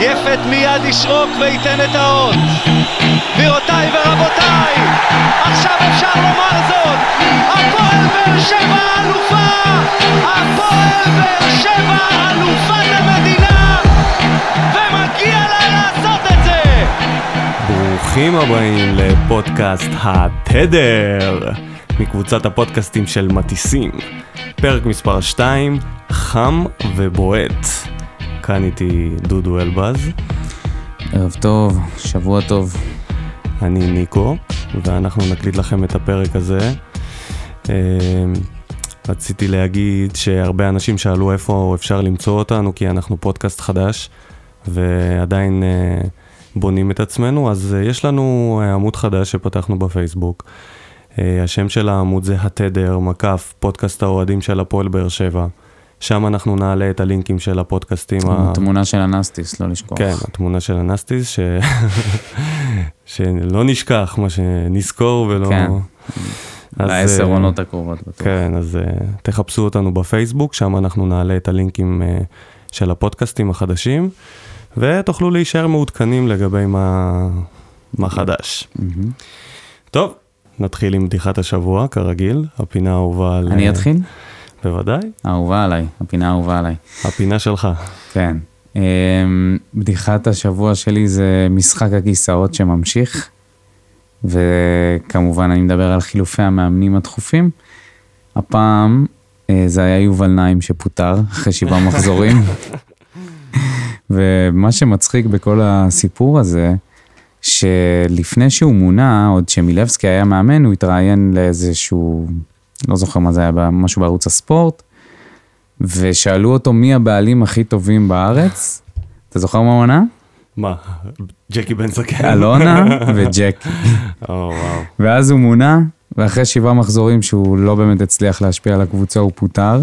יפת מיד ישרוק וייתן את האות. גבירותיי ורבותיי, עכשיו אפשר לומר זאת, הפועל באר שבע אלופה! הפועל באר שבע אלופת המדינה! ומגיע לה לעשות את זה! ברוכים הבאים לפודקאסט התדר, מקבוצת הפודקאסטים של מטיסים. פרק מספר 2, חם ובועט. כאן איתי דודו אלבז, ערב טוב, שבוע טוב. אני ניקו, ואנחנו נקליט לכם את הפרק הזה. אה, רציתי להגיד שהרבה אנשים שאלו איפה אפשר למצוא אותנו, כי אנחנו פודקאסט חדש, ועדיין אה, בונים את עצמנו, אז אה, יש לנו עמוד חדש שפתחנו בפייסבוק. השם של העמוד זה התדר, מקף, פודקאסט האוהדים של הפועל באר שבע. שם אנחנו נעלה את הלינקים של הפודקאסטים. התמונה ה... של הנסטיס, לא לשכוח. כן, התמונה של הנסטיס, ש... שלא נשכח, מה שנזכור ולא... כן, לעשר אה, עונות הקרובות בטוח. כן, אז uh, תחפשו אותנו בפייסבוק, שם אנחנו נעלה את הלינקים uh, של הפודקאסטים החדשים, ותוכלו להישאר מעודכנים לגבי מה, מה חדש. טוב, נתחיל עם בדיחת השבוע, כרגיל, הפינה האהובה על... אני אתחיל? בוודאי. אהובה עליי, הפינה האהובה עליי. הפינה שלך. כן. אמ, בדיחת השבוע שלי זה משחק הכיסאות שממשיך, וכמובן אני מדבר על חילופי המאמנים הדחופים. הפעם אה, זה היה יובל נעים שפוטר אחרי שבעה מחזורים. ומה שמצחיק בכל הסיפור הזה, שלפני שהוא מונה, עוד שמילבסקי היה מאמן, הוא התראיין לאיזשהו לא זוכר מה זה היה, משהו בערוץ הספורט, ושאלו אותו מי הבעלים הכי טובים בארץ. אתה זוכר מה הוא ענה? מה? ג'קי בן זקן. אלונה וג'קי. oh, wow. ואז הוא מונה, ואחרי שבעה מחזורים שהוא לא באמת הצליח להשפיע על הקבוצה, הוא פוטר.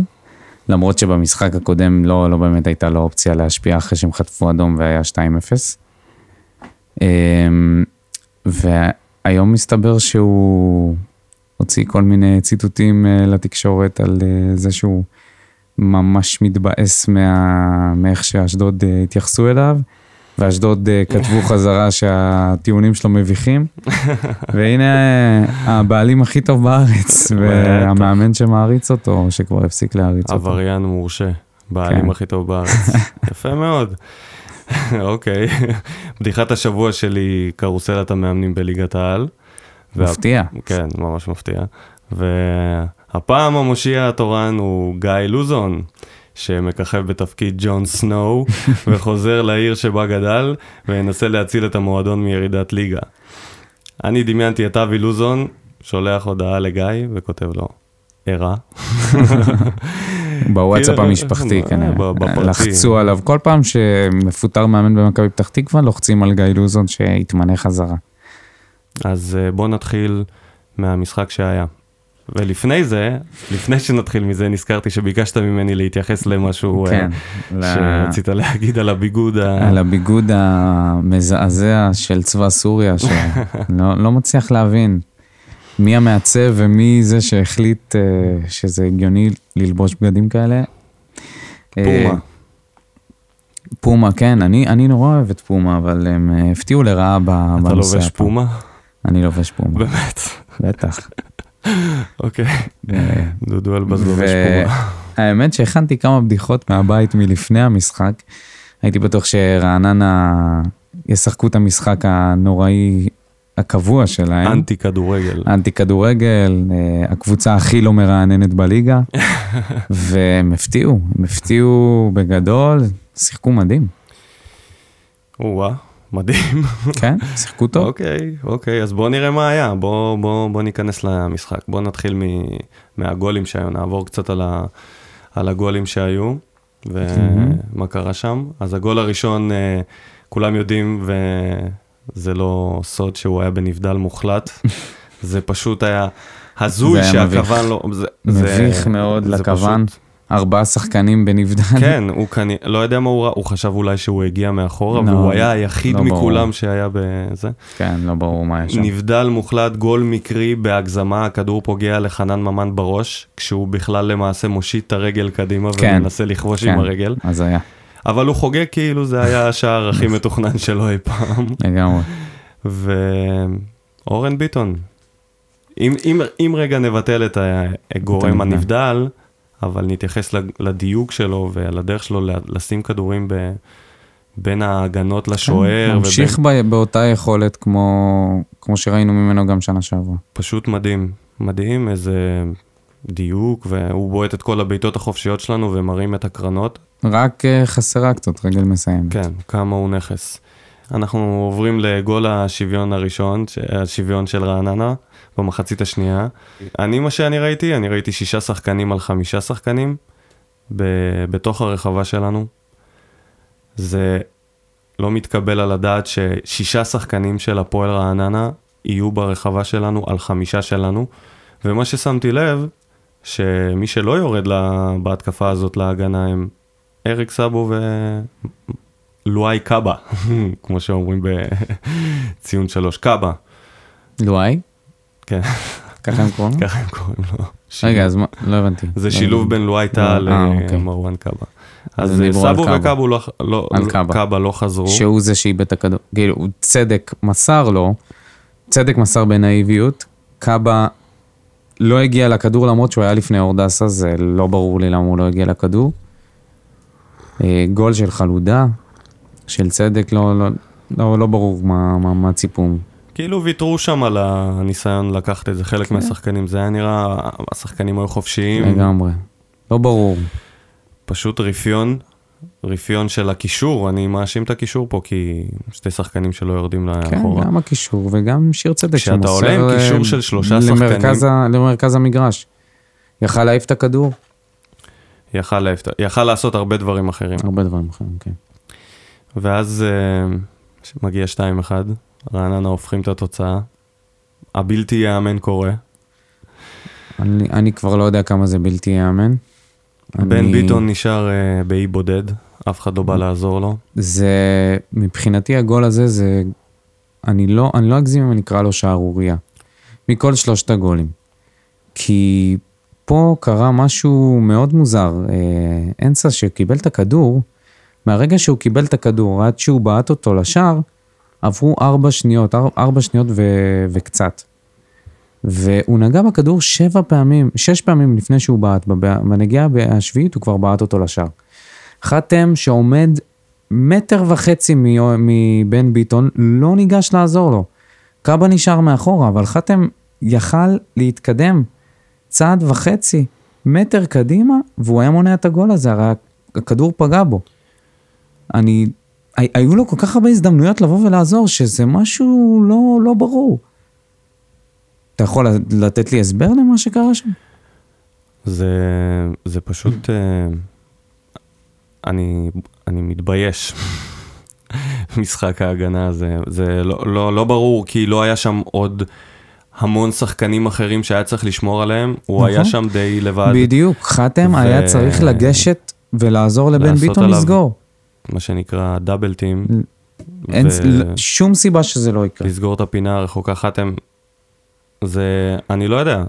למרות שבמשחק הקודם לא, לא באמת הייתה לו אופציה להשפיע אחרי שהם חטפו אדום והיה 2-0. אמ, והיום מסתבר שהוא הוציא כל מיני ציטוטים אה, לתקשורת על אה, זה שהוא ממש מתבאס מה... מאיך שאשדוד אה, התייחסו אליו. ואשדוד כתבו חזרה שהטיעונים שלו מביכים, והנה הבעלים הכי טוב בארץ, והמאמן שמעריץ אותו, שכבר הפסיק להעריץ אותו. עבריין מורשה, בעלים כן. הכי טוב בארץ. יפה מאוד. אוקיי, בדיחת השבוע שלי, קרוסלת המאמנים בליגת העל. מפתיע. כן, ממש מפתיע. והפעם המושיע התורן הוא גיא לוזון, שמככב בתפקיד ג'ון סנואו, וחוזר לעיר שבה גדל, וינסה להציל את המועדון מירידת ליגה. אני דמיינתי את אבי לוזון, שולח הודעה לגיא וכותב לו, ערה. בוואטסאפ המשפחתי כנראה, לחצו עליו. כל פעם שמפוטר מאמן במכבי פתח תקווה, לוחצים על גיא לוזון שיתמנה חזרה. אז אה, בואו נתחיל מהמשחק שהיה. ולפני זה, לפני שנתחיל מזה, נזכרתי שביקשת ממני להתייחס למשהו אה, כן, שרצית ל... להגיד על הביגוד. ה... על הביגוד המזעזע של צבא סוריה, שלא לא מצליח להבין מי המעצב ומי זה שהחליט uh, שזה הגיוני ללבוש בגדים כאלה. פומה. פומה, כן, אני, אני נורא אוהב את פומה, אבל הם הפתיעו לרעה בנושא. אתה לובש פומה? אני לובש פומה. באמת? בטח. אוקיי. דודו אלבז לובש פומה. האמת שהכנתי כמה בדיחות מהבית מלפני המשחק. הייתי בטוח שרעננה ישחקו את המשחק הנוראי הקבוע שלהם. אנטי כדורגל. אנטי כדורגל, אה, הקבוצה הכי לא מרעננת בליגה. והם הפתיעו, הם הפתיעו בגדול, שיחקו מדהים. או-אה. מדהים. כן, שיחקו טוב. אוקיי, אוקיי, אז בואו נראה מה היה, בואו בוא, בוא ניכנס למשחק. בואו נתחיל מ, מהגולים שהיו, נעבור קצת על, ה, על הגולים שהיו, ומה קרה שם. אז הגול הראשון, אה, כולם יודעים, וזה לא סוד שהוא היה בנבדל מוחלט. זה פשוט היה הזוי שהכוון לא... זה, מביך זה, מאוד לכוון. פשוט... ארבעה שחקנים בנבדל. כן, הוא כנראה, לא יודע מה הוא ראה, הוא חשב אולי שהוא הגיע מאחורה, לא, והוא היה היחיד לא מכולם ברור. שהיה בזה. כן, לא ברור מה יש שם. נבדל מוחלט, גול מקרי בהגזמה, הכדור פוגע לחנן ממן בראש, כשהוא בכלל למעשה מושיט את הרגל קדימה כן, ומנסה לכבוש כן, עם הרגל. אז היה. אבל הוא חוגג כאילו זה היה השער הכי מתוכנן שלו אי פעם. לגמרי. ואורן ביטון, אם, אם, אם רגע נבטל את הגורם הנבדל, אבל נתייחס לדיוק שלו ולדרך שלו לשים כדורים ב... בין ההגנות לשוער. כן, ממשיך ובין... באותה יכולת כמו, כמו שראינו ממנו גם שנה שעברה. פשוט מדהים, מדהים, איזה דיוק, והוא בועט את כל הבעיטות החופשיות שלנו ומרים את הקרנות. רק uh, חסרה קצת רגל מסיים. כן, כמה הוא נכס. אנחנו עוברים לגול השוויון הראשון, השוויון של רעננה, במחצית השנייה. אני, מה שאני ראיתי, אני ראיתי שישה שחקנים על חמישה שחקנים ב- בתוך הרחבה שלנו. זה לא מתקבל על הדעת ששישה שחקנים של הפועל רעננה יהיו ברחבה שלנו על חמישה שלנו. ומה ששמתי לב, שמי שלא יורד לה, בהתקפה הזאת להגנה הם אריק סאבו ולואי קאבה, כמו שאומרים בציון שלוש, קאבה. לואי? כן. ככה הם קוראים? ככה הם קוראים לו. רגע, אז מה, לא הבנתי. זה שילוב בין לואי טל אה, אוקיי. למרואן קאבה. אז סאבו וקאבו לא, לא, קאבה לא חזרו. שהוא זה שאיבד את הכדור. כאילו, צדק מסר לו, צדק מסר בנאיביות, קאבה לא הגיע לכדור למרות שהוא היה לפני אורדסה, זה לא ברור לי למה הוא לא הגיע לכדור. אה, גול של חלודה, של צדק, לא, לא, לא, לא ברור מה, מה, מה ציפום. כאילו ויתרו שם על הניסיון לקחת את זה, חלק כן. מהשחקנים, זה היה נראה, השחקנים היו חופשיים. לגמרי, לא ברור. פשוט רפיון, רפיון של הקישור, אני מאשים את הקישור פה, כי שתי שחקנים שלא יורדים לאחורה. כן, גם הקישור וגם שיר צדק כשאתה עולה עם קישור של שלושה למרכז שחקנים... למרכז המגרש. יכל להעיף את הכדור? יכל להעיף, יכל לעשות הרבה דברים אחרים. הרבה דברים אחרים, כן. ואז uh, מגיע 2-1, רעננה הופכים את התוצאה, הבלתי ייאמן קורה. אני, אני כבר לא יודע כמה זה בלתי ייאמן. בן אני... ביטון נשאר uh, באי בודד, אף אחד לא בא לעזור לו. זה, מבחינתי הגול הזה זה, אני לא, אני לא אגזים אם אני אקרא לו שערורייה. מכל שלושת הגולים. כי פה קרה משהו מאוד מוזר. אה, אנסה שקיבל את הכדור, מהרגע שהוא קיבל את הכדור עד שהוא בעט אותו לשער, עברו ארבע שניות, ארבע שניות ו, וקצת. והוא נגע בכדור שבע פעמים, שש פעמים לפני שהוא בעט, בנגיעה השביעית הוא כבר בעט אותו לשער. חתם שעומד מטר וחצי מבן ביטון, לא ניגש לעזור לו. קאבה נשאר מאחורה, אבל חתם יכל להתקדם צעד וחצי, מטר קדימה, והוא היה מונע את הגול הזה, הרי הכדור פגע בו. אני, היו לו כל כך הרבה הזדמנויות לבוא ולעזור, שזה משהו לא, לא ברור. אתה יכול לתת לי הסבר למה שקרה שם? זה, זה פשוט, אה, אני, אני מתבייש. משחק ההגנה הזה, זה לא, לא, לא ברור, כי לא היה שם עוד המון שחקנים אחרים שהיה צריך לשמור עליהם, הוא נכון. היה שם די לבד. בדיוק, חתם ו... היה צריך לגשת ולעזור לבן ביטון לסגור. מה שנקרא דאבל טים. אין ו... שום סיבה שזה לא יקרה. לסגור את הפינה הרחוקה חתם, זה, אני לא יודע.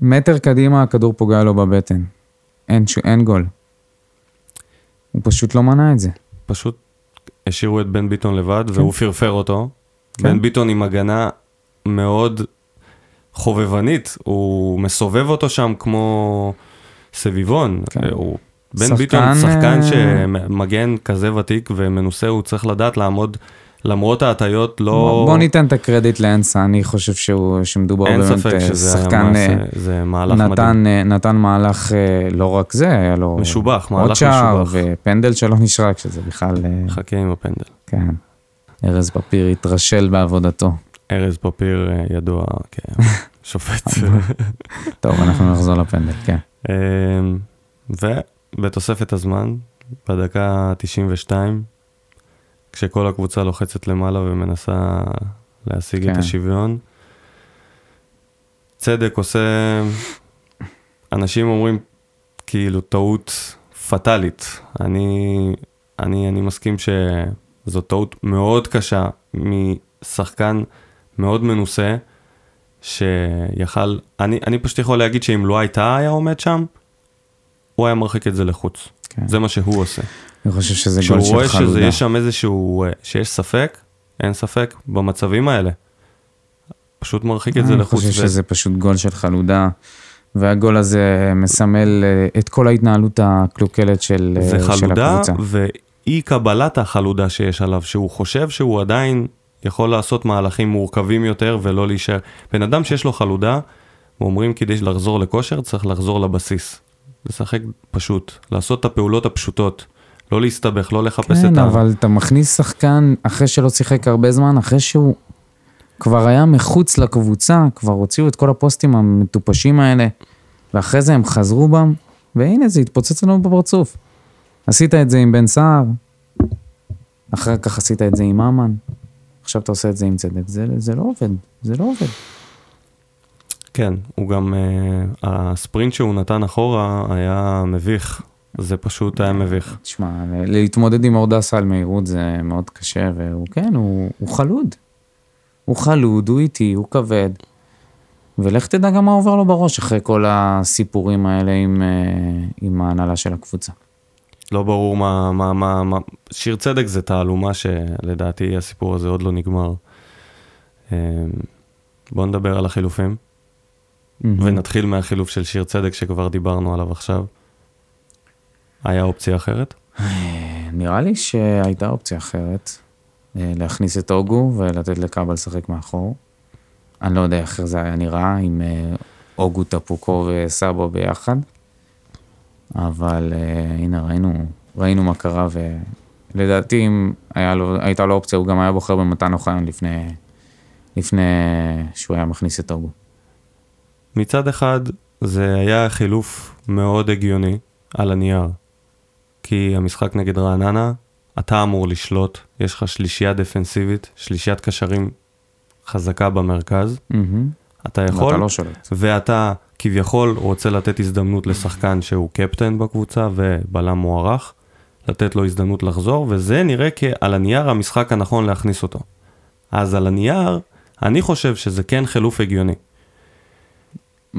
מטר קדימה הכדור פוגע לו בבטן. אין, ש... אין גול. הוא פשוט לא מנע את זה. פשוט השאירו את בן ביטון לבד כן. והוא פרפר אותו. כן. בן ביטון עם הגנה מאוד חובבנית, הוא מסובב אותו שם כמו סביבון. כן. הוא, בן שחקן... ביטון, שחקן אה, שמגן כזה ותיק ומנוסה, הוא צריך לדעת לעמוד, למרות ההטיות, לא... בוא, בוא ניתן את הקרדיט לאנסה, אני חושב שהוא, שמדובר באמת אה, שחקן... מעשה, אה, זה מהלך נתן, מדהים. נתן מהלך, לא רק זה, היה לו... משובח, מהלך משובח. עוד שער ופנדל שלא נשרק, שזה בכלל... חכה עם הפנדל. כן. ארז פפיר התרשל בעבודתו. ארז פפיר אה, ידוע כשופט. טוב, אנחנו נחזור לפנדל, כן. אמ, ובתוספת הזמן, בדקה 92, כשכל הקבוצה לוחצת למעלה ומנסה להשיג כן. את השוויון, צדק עושה, אנשים אומרים כאילו טעות פטאלית. אני, אני, אני מסכים שזו טעות מאוד קשה משחקן מאוד מנוסה, שיכל, אני, אני פשוט יכול להגיד שאם לא הייתה היה עומד שם, הוא היה מרחיק את זה לחוץ. כן. זה מה שהוא עושה. אני חושב שזה גול של חלודה. כשהוא רואה שיש שם איזשהו, אה, שיש ספק, אין ספק, במצבים האלה. פשוט מרחיק את זה לחוץ. אני חושב שזה פשוט גול של חלודה. והגול הזה מסמל אה, את כל ההתנהלות הקלוקלת של, זה אה, חלודה, של הקבוצה. ואי קבלת החלודה שיש עליו, שהוא חושב שהוא עדיין יכול לעשות מהלכים מורכבים יותר ולא להישאר. בן אדם שיש לו חלודה, אומרים כדי לחזור לכושר צריך לחזור לבסיס. לשחק פשוט, לעשות את הפעולות הפשוטות. לא להסתבך, לא לחפש כן, את ה... כן, אבל אתה מכניס שחקן אחרי שלא שיחק הרבה זמן, אחרי שהוא כבר היה מחוץ לקבוצה, כבר הוציאו את כל הפוסטים המטופשים האלה, ואחרי זה הם חזרו בם, והנה זה התפוצץ לנו בפרצוף. עשית את זה עם בן סער, אחר כך עשית את זה עם ממן, עכשיו אתה עושה את זה עם צדק, זה, זה לא עובד, זה לא עובד. כן, הוא גם, uh, הספרינט שהוא נתן אחורה היה מביך, זה פשוט היה מביך. תשמע, להתמודד עם אורדסה על מהירות זה מאוד קשה, והוא כן, הוא, הוא חלוד. הוא חלוד, הוא איטי, הוא כבד. ולך תדע גם מה עובר לו בראש אחרי כל הסיפורים האלה עם, אה, עם ההנהלה של הקבוצה. לא ברור מה, מה, מה, מה, שיר צדק זה תעלומה שלדעתי הסיפור הזה עוד לא נגמר. אה, בואו נדבר על החילופים. ונתחיל מהחילוף של שיר צדק שכבר דיברנו עליו עכשיו. היה אופציה אחרת? נראה לי שהייתה אופציה אחרת, אה, להכניס את אוגו ולתת לקאבה לשחק מאחור. אני לא יודע איך זה היה נראה עם אה, אוגו, טפוקו וסאבו ביחד, אבל אה, הנה ראינו, ראינו מה קרה, ולדעתי אם לו, הייתה לו אופציה, הוא גם היה בוחר במתן אוחיון לפני, לפני שהוא היה מכניס את אוגו. מצד אחד, זה היה חילוף מאוד הגיוני על הנייר. כי המשחק נגד רעננה, אתה אמור לשלוט, יש לך שלישייה דפנסיבית, שלישיית קשרים חזקה במרכז, mm-hmm. אתה יכול, ואתה לא שולט. ואתה כביכול רוצה לתת הזדמנות לשחקן שהוא קפטן בקבוצה ובלם מוערך, לתת לו הזדמנות לחזור, וזה נראה כעל הנייר המשחק הנכון להכניס אותו. אז על הנייר, אני חושב שזה כן חילוף הגיוני.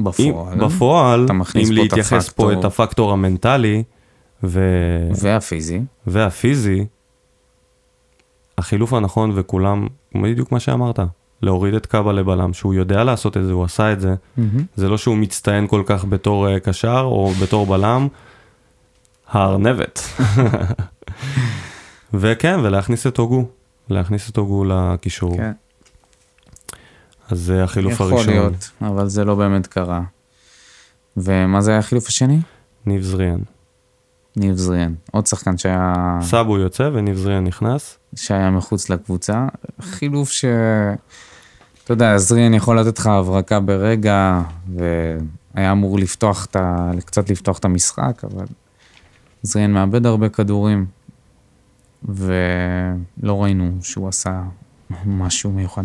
בפועל, אם, בפועל, אם להתייחס פה את הפקטור המנטלי, ו... והפיזי. והפיזי, החילוף הנכון וכולם, בדיוק מה שאמרת, להוריד את קאבה לבלם, שהוא יודע לעשות את זה, הוא עשה את זה. Mm-hmm. זה לא שהוא מצטיין כל כך בתור uh, קשר או בתור בלם, הארנבת. וכן, ולהכניס את הוגו, להכניס את הוגו לקישור. כן. אז זה החילוף יכול הראשון. יכול להיות, אבל זה לא באמת קרה. ומה זה היה החילוף השני? ניב זריאן. ניב זריאן, עוד שחקן שהיה... סאבו יוצא וניב זריאן נכנס. שהיה מחוץ לקבוצה. חילוף ש... אתה יודע, זריאן יכול לתת לך הברקה ברגע, והיה אמור לפתוח את ה... קצת לפתוח את המשחק, אבל זריאן מאבד הרבה כדורים, ולא ראינו שהוא עשה משהו מיוחד.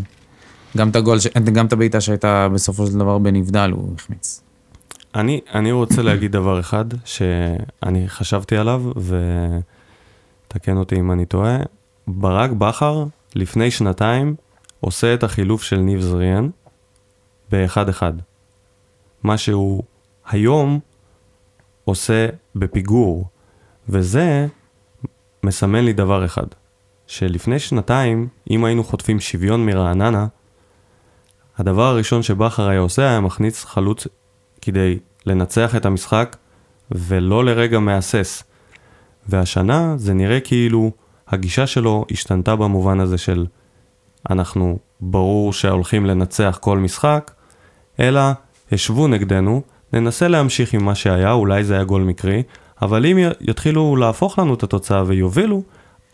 גם את הגול, גם את הבעיטה שהייתה בסופו של דבר בנבדל, הוא החמיץ. אני, אני רוצה להגיד דבר אחד שאני חשבתי עליו, ותקן אותי אם אני טועה. ברק בכר, לפני שנתיים, עושה את החילוף של ניב זריאן באחד-אחד. מה שהוא היום עושה בפיגור, וזה מסמן לי דבר אחד, שלפני שנתיים, אם היינו חוטפים שוויון מרעננה, הדבר הראשון שבכר היה עושה היה מכניס חלוץ כדי לנצח את המשחק ולא לרגע מהסס. והשנה זה נראה כאילו הגישה שלו השתנתה במובן הזה של אנחנו ברור שהולכים לנצח כל משחק, אלא השוו נגדנו, ננסה להמשיך עם מה שהיה, אולי זה היה גול מקרי, אבל אם יתחילו להפוך לנו את התוצאה ויובילו,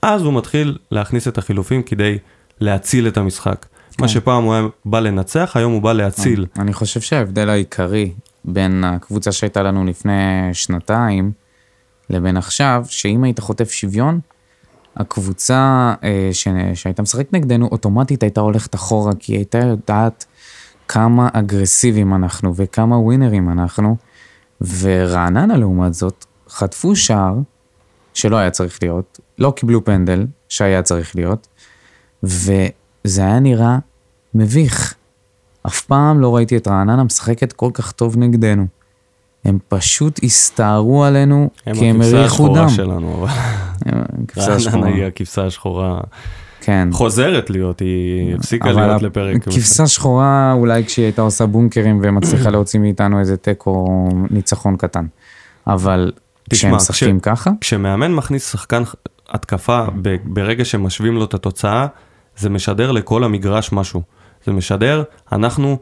אז הוא מתחיל להכניס את החילופים כדי להציל את המשחק. כן. מה שפעם הוא היה בא לנצח, היום הוא בא להציל. אני חושב שההבדל העיקרי בין הקבוצה שהייתה לנו לפני שנתיים לבין עכשיו, שאם היית חוטף שוויון, הקבוצה אה, ש... שהייתה משחקת נגדנו אוטומטית הייתה הולכת אחורה, כי היא הייתה יודעת כמה אגרסיביים אנחנו וכמה ווינרים אנחנו, ורעננה לעומת זאת, חטפו שער שלא היה צריך להיות, לא קיבלו פנדל שהיה צריך להיות, וזה היה נראה מביך. אף פעם לא ראיתי את רעננה משחקת כל כך טוב נגדנו. הם פשוט הסתערו עלינו הם כי הם הכבשה הריחו דם. השחורה שלנו, אבל הם הכבשה רעננה השחורה. היא הכבשה השחורה. כן. חוזרת להיות, היא הפסיקה אבל להיות לפרק. כבשה שחורה אולי כשהיא הייתה עושה בונקרים ומצליחה להוציא מאיתנו איזה תיקו או ניצחון קטן. אבל כשהם כש- משחקים ככה, כשמאמן מכניס שחקן התקפה ברגע שמשווים לו את התוצאה, זה משדר לכל המגרש משהו. זה משדר, אנחנו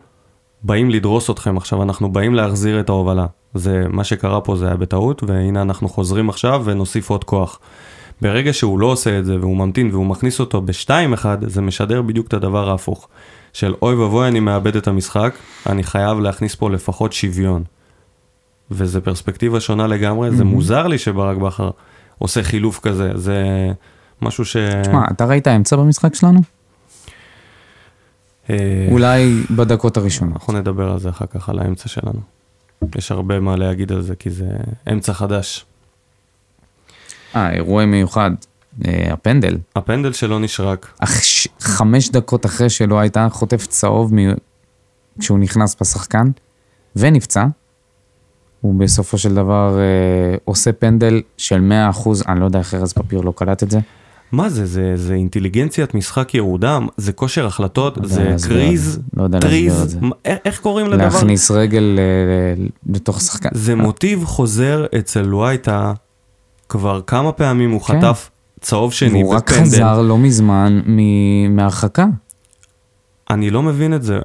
באים לדרוס אתכם עכשיו, אנחנו באים להחזיר את ההובלה. זה, מה שקרה פה זה היה בטעות, והנה אנחנו חוזרים עכשיו ונוסיף עוד כוח. ברגע שהוא לא עושה את זה והוא ממתין והוא מכניס אותו ב-2-1, זה משדר בדיוק את הדבר ההפוך. של אוי ואבוי אני מאבד את המשחק, אני חייב להכניס פה לפחות שוויון. וזה פרספקטיבה שונה לגמרי, זה מוזר לי שברק בכר עושה חילוף כזה, זה משהו ש... תשמע, אתה ראית אמצע במשחק שלנו? אה, אולי בדקות הראשונות. אנחנו נדבר על זה אחר כך, על האמצע שלנו. יש הרבה מה להגיד על זה, כי זה אמצע חדש. אה, אירוע מיוחד, אה, הפנדל. הפנדל שלו נשרק, אך ש- חמש דקות אחרי שלא הייתה חוטף צהוב מ... כשהוא נכנס בשחקן ונפצע, הוא בסופו של דבר אה, עושה פנדל של 100%, אני לא יודע איך ארז פפיר לא קלט את זה. מה זה? זה, זה אינטליגנציית משחק ירודה, זה כושר החלטות, לא זה להסביר קריז. לא יודע להסביר את טריז, זה. איך, איך קוראים לדבר? להכניס רגל אה, לתוך שחקן. זה מוטיב חוזר אצל לואייטה, כבר כמה פעמים הוא כן. חטף צהוב שני והוא רק בפנדל. חזר לא מזמן מהרחקה. אני לא מבין את זה.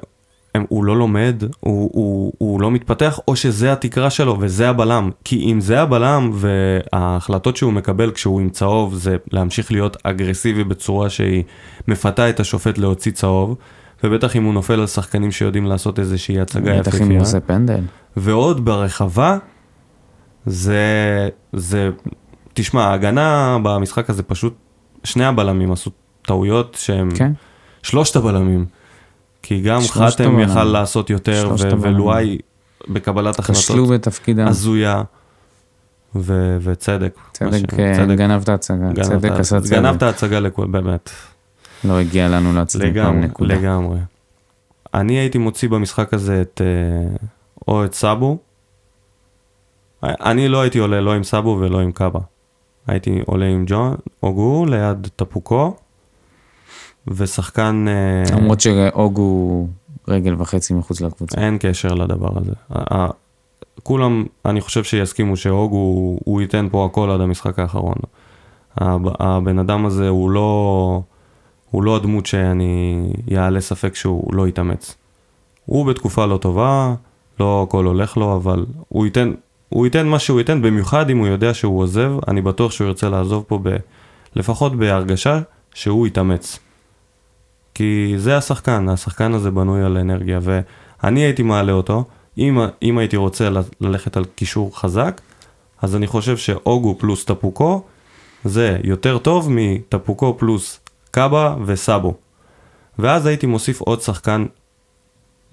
הם, הוא לא לומד, הוא, הוא, הוא לא מתפתח, או שזה התקרה שלו וזה הבלם. כי אם זה הבלם וההחלטות שהוא מקבל כשהוא עם צהוב זה להמשיך להיות אגרסיבי בצורה שהיא מפתה את השופט להוציא צהוב, ובטח אם הוא נופל על שחקנים שיודעים לעשות איזושהי הצגה בטח אם הוא. עושה פנדל. ועוד ברחבה, זה, זה, תשמע, ההגנה במשחק הזה פשוט, שני הבלמים עשו טעויות שהם, כן. שלושת הבלמים. כי גם חתם. יכל לעשות יותר. ולואי בקבלת החלטות. הזויה, ו- וצדק. צדק, ש- אה, גנב את ההצגה. צדק עשה צדק. גנב את ההצגה לכול, באמת. לא הגיע לנו להצדיק פעם נקודה. לגמרי. אני הייתי מוציא במשחק הזה את, אה, או את סאבו. אני לא הייתי עולה לא עם סאבו ולא עם קאבה. הייתי עולה עם ג'ון אוגו ליד טפוקו, ושחקן... אה, למרות שאוג הוא רגל וחצי מחוץ לקבוצה. אין קשר לדבר הזה. כולם, אני חושב שיסכימו שאוג הוא, הוא ייתן פה הכל עד המשחק האחרון. הב- הבן אדם הזה הוא לא, הוא לא הדמות שאני יעלה ספק שהוא לא יתאמץ. הוא בתקופה לא טובה, לא הכל הולך לו, אבל הוא ייתן, הוא ייתן מה שהוא ייתן, במיוחד אם הוא יודע שהוא עוזב, אני בטוח שהוא ירצה לעזוב פה ב, לפחות בהרגשה שהוא יתאמץ. כי זה השחקן, השחקן הזה בנוי על אנרגיה, ואני הייתי מעלה אותו, אם, אם הייתי רוצה ללכת על קישור חזק, אז אני חושב שאוגו פלוס טפוקו, זה יותר טוב מטפוקו פלוס קאבה וסאבו. ואז הייתי מוסיף עוד שחקן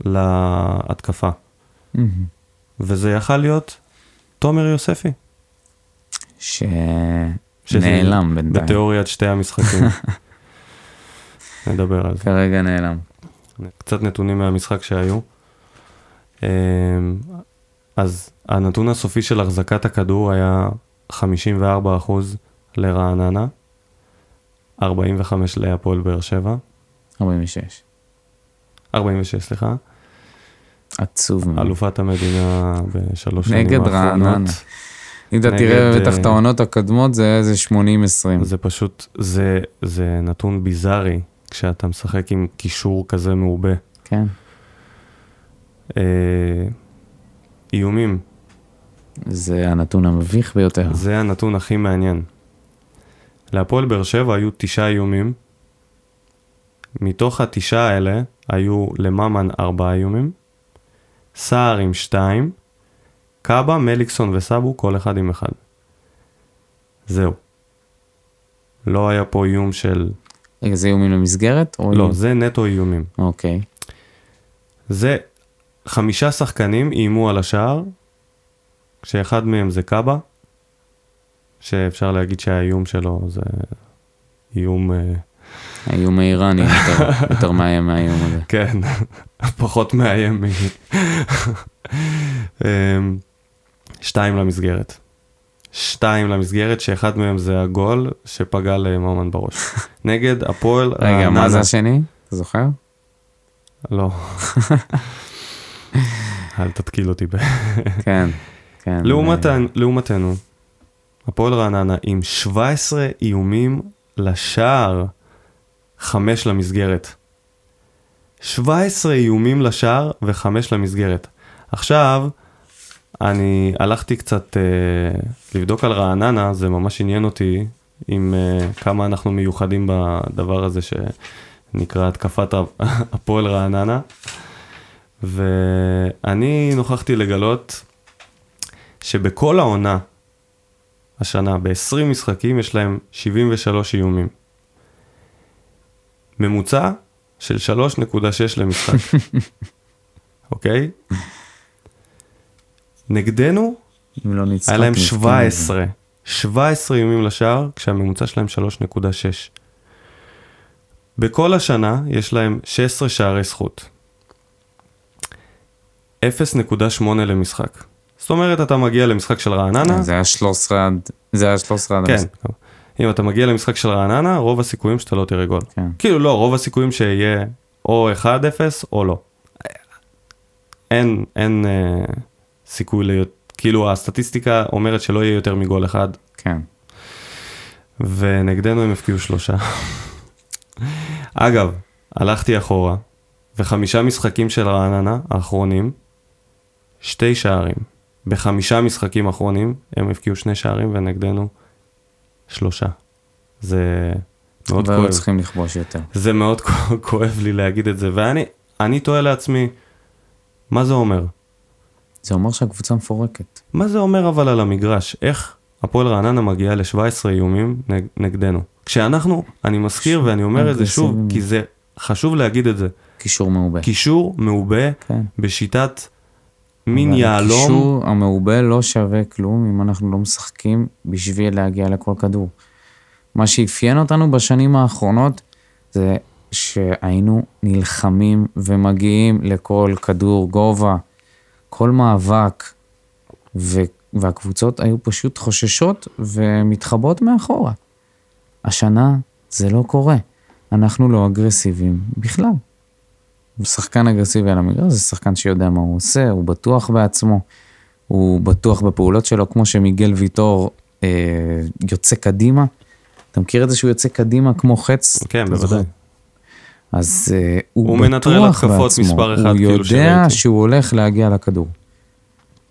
להתקפה, מהמם. וזה יכל להיות תומר יוספי. שנעלם בינתיים. בתיאוריית שתי המשחקים. נדבר על זה. כרגע נעלם. קצת נתונים מהמשחק שהיו. אמ, אז הנתון הסופי של החזקת הכדור היה 54% לרעננה, 45 להפועל באר שבע, 46. 46 סליחה, עצוב מאוד. אלופת המדינה בשלוש שנים נגד האחרונות. רעננה. אם אתה נגד, תראה בטח אה, את העונות הקודמות זה איזה 80-20. זה פשוט, זה, זה נתון ביזארי כשאתה משחק עם קישור כזה מעובה. כן. אה, איומים, זה הנתון המביך ביותר. זה הנתון הכי מעניין. להפועל באר שבע היו תשעה איומים. מתוך התשעה האלה היו לממן ארבעה איומים, סער עם שתיים, קאבה, מליקסון וסאבו, כל אחד עם אחד. זהו. לא היה פה איום של... רגע, זה איומים למסגרת? או לא, איום- זה נטו איומים. אוקיי. זה חמישה שחקנים איימו על השער, כשאחד מהם זה קאבה, שאפשר להגיד שהאיום שלו זה איום, אה, האיום האיראני יותר- יותר מאיים מהאיום הזה. כן, פחות מאיים. מ- אמ, שתיים למסגרת. שתיים למסגרת, שאחד מהם זה הגול שפגע למומן בראש. נגד הפועל. רגע, מה זה השני? אתה זוכר? לא. אל תתקיל אותי. כן, כן. לעומתנו, הפועל רעננה עם 17 איומים לשער, חמש למסגרת. 17 איומים לשער וחמש למסגרת. עכשיו, אני הלכתי קצת אה, לבדוק על רעננה, זה ממש עניין אותי עם אה, כמה אנחנו מיוחדים בדבר הזה שנקרא התקפת הפועל רעננה. ואני נוכחתי לגלות שבכל העונה, השנה, ב-20 משחקים יש להם 73 איומים. ממוצע של 3.6 למשחק, אוקיי? נגדנו, לא היה להם 17, 17 איומים לשער, כשהממוצע שלהם 3.6. בכל השנה יש להם 16 שערי זכות. 0.8 למשחק. זאת אומרת, אתה מגיע למשחק של רעננה. זה היה 13 עד... זה היה 13 עד... כן. אם אתה מגיע למשחק של רעננה, רוב הסיכויים שאתה לא תראה גול. כן. כאילו לא, רוב הסיכויים שיהיה או 1-0 או לא. אין, אין אה, סיכוי להיות, כאילו הסטטיסטיקה אומרת שלא יהיה יותר מגול אחד. כן. ונגדנו הם הפקיעו שלושה. אגב, הלכתי אחורה, וחמישה משחקים של רעננה האחרונים, שתי שערים. בחמישה משחקים אחרונים הם הפקיעו שני שערים ונגדנו שלושה. זה מאוד כואב. והיו צריכים לכבוש יותר. זה מאוד כואב לי להגיד את זה, ואני תוהה לעצמי, מה זה אומר? זה אומר שהקבוצה מפורקת. מה זה אומר אבל על המגרש? איך הפועל רעננה מגיעה ל-17 איומים נג, נגדנו? כשאנחנו, אני מזכיר ואני אומר את זה שוב, כי זה חשוב להגיד את זה. קישור מעובה. קישור מעובה כן. בשיטת מין יהלום. הקישור המעובה לא שווה כלום אם אנחנו לא משחקים בשביל להגיע לכל כדור. מה שאפיין אותנו בשנים האחרונות זה שהיינו נלחמים ומגיעים לכל כדור גובה, כל מאבק, ו... והקבוצות היו פשוט חוששות ומתחבאות מאחורה. השנה זה לא קורה. אנחנו לא אגרסיביים בכלל. שחקן אגרסיבי על המגרש זה שחקן שיודע מה הוא עושה, הוא בטוח בעצמו, הוא בטוח בפעולות שלו, כמו שמיגל ויטור אה, יוצא קדימה. אתה מכיר את זה שהוא יוצא קדימה כמו חץ? כן, בוודאי. אז אה, הוא, הוא בטוח בעצמו, הוא כאילו יודע שראיתי. שהוא הולך להגיע לכדור.